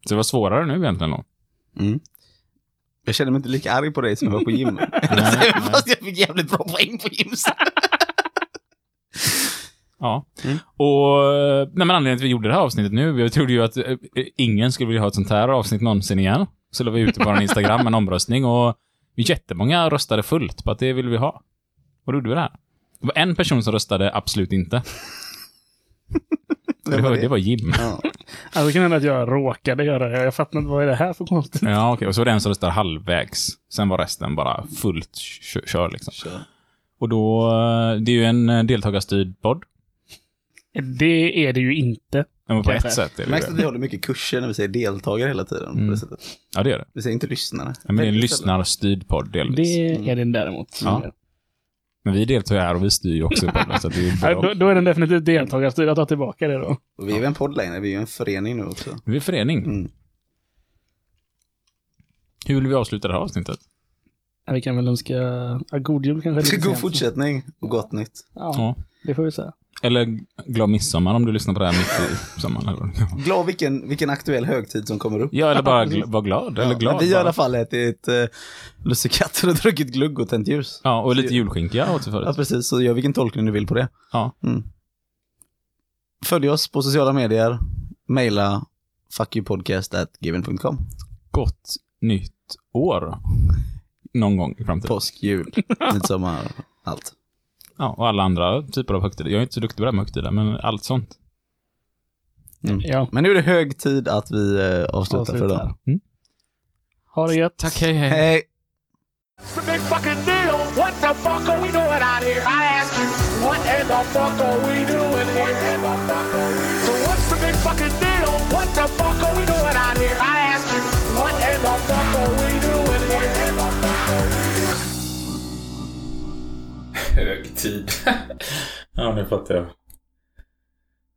Så det var svårare nu egentligen då. Mm. Jag känner mig inte lika arg på dig som jag var på Jim. *laughs* nej. Fast jag fick jävligt bra poäng på Jims. Ja. Mm. Och nej, men anledningen till att vi gjorde det här avsnittet nu, vi trodde ju att eh, ingen skulle vilja ha ett sånt här avsnitt någonsin igen. Så la vi ut på vår Instagram, en omröstning och jättemånga röstade fullt på att det vill vi ha. Och då gjorde vi det här. Det var en person som röstade absolut inte. Det var, det var Jim. Ja. *laughs* Alltså det kan hända att jag råkade göra det. Jag fattar inte vad är det här för konstigt. Ja, okej. Och så var det en som röstade halvvägs. Sen var resten bara fullt kö- kör liksom. Kör. Och då, eh, det är ju en eh, deltagarstyrd podd. Det är det ju inte. Men på Kanske. ett sätt är det Märks att vi det. håller mycket kurser när vi säger deltagare hela tiden. På Mm. det sättet. Ja, det är det. Vi säger inte lyssnare. Ja, men det är en lyssnarstyrd podd delvis. Det är det däremot. Ja. Men vi deltar ju här och vi styr ju också i podden, så det är *laughs* bra. då, då är den definitivt deltagarstyrd. Jag tar tillbaka det då. Och vi är ju en podd längre, vi är ju en förening nu också. Vi är förening. Mm. Hur vill vi avsluta det här avsnittet? Ja, Vi kan väl önska ja, god jul kanske. *laughs* lite God sent. fortsättning och gott nytt. Ja, Ja. det får vi säga. Eller glad midsommar om du lyssnar på det här mitt i sommaren. Glad vilken, vilken aktuell högtid som kommer upp. Ja, eller bara gl- *laughs* var glad. Eller Ja, glad. vi har i alla fall ätit uh, lussekatter och *laughs* druckit glugg och tänt ljus. Ja, och lite julskinka åt Ja, förut. precis. Så gör vilken tolkning du vill på det. Ja. Mm. Följ oss på sociala medier. Maila fuckyoupodcast.given.com. Gott nytt år. Någon gång i framtiden. Påsk, jul, *laughs* midsommar, allt. Ja, och alla andra typer av högtider. Jag är inte så duktig på det här med högtider, men allt sånt. Mm. Ja, Men nu är det hög tid att vi uh, avslutar för avslutar. idag. Mm. Ha det gött. Tack, hej, hej. Hej! It's a big fucking deal. What the fuck are we doing out here? I ask you, what in the fuck are we doing here? What the fuck are we doing *laughs* Ja, nu fattar jag.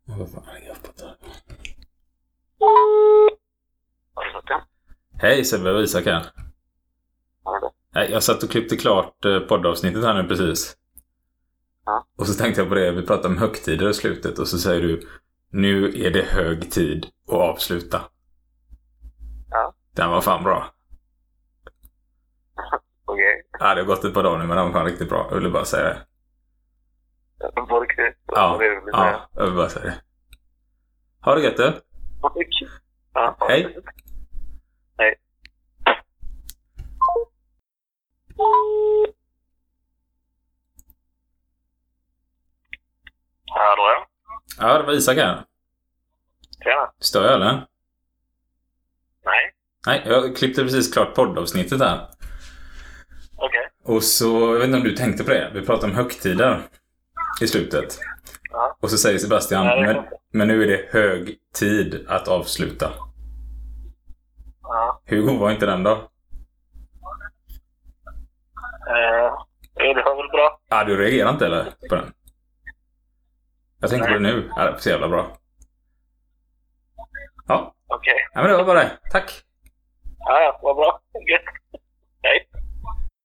Ja, Vad fan är jag på? Hej Sebbe och Isak här. Nej, jag satt och klippte klart eh, poddavsnittet här nu precis. Ja. Och så tänkte jag på det, vi pratade om högtider i slutet och så säger du Nu är det hög tid att avsluta. Ja. Den var fan bra. Ja, det har gått ett par dagar nu men den var riktigt bra. Jag ville bara säga det. På riktigt? Ja, ja jag vill bara säga det. Ha det gött du. Ja. Hej. Hej. Hallå ja. Ja, det var Isak här. Tjena. Stör jag eller? Nej. Nej, jag klippte precis klart poddavsnittet här. Och så, jag vet inte om du tänkte på det. Vi pratade om högtider i slutet. Ja. Och så säger Sebastian, Nej, men, men nu är det hög tid att avsluta. Ja. Hur god var inte den då? Eh, jo, det var väl bra. Ja, du reagerar inte eller? På den? Jag tänkte på det nu. Ja, det var så jävla bra. Ja, Okej. ja men det var bara det. Tack. Ja, ja, vad bra. Gött.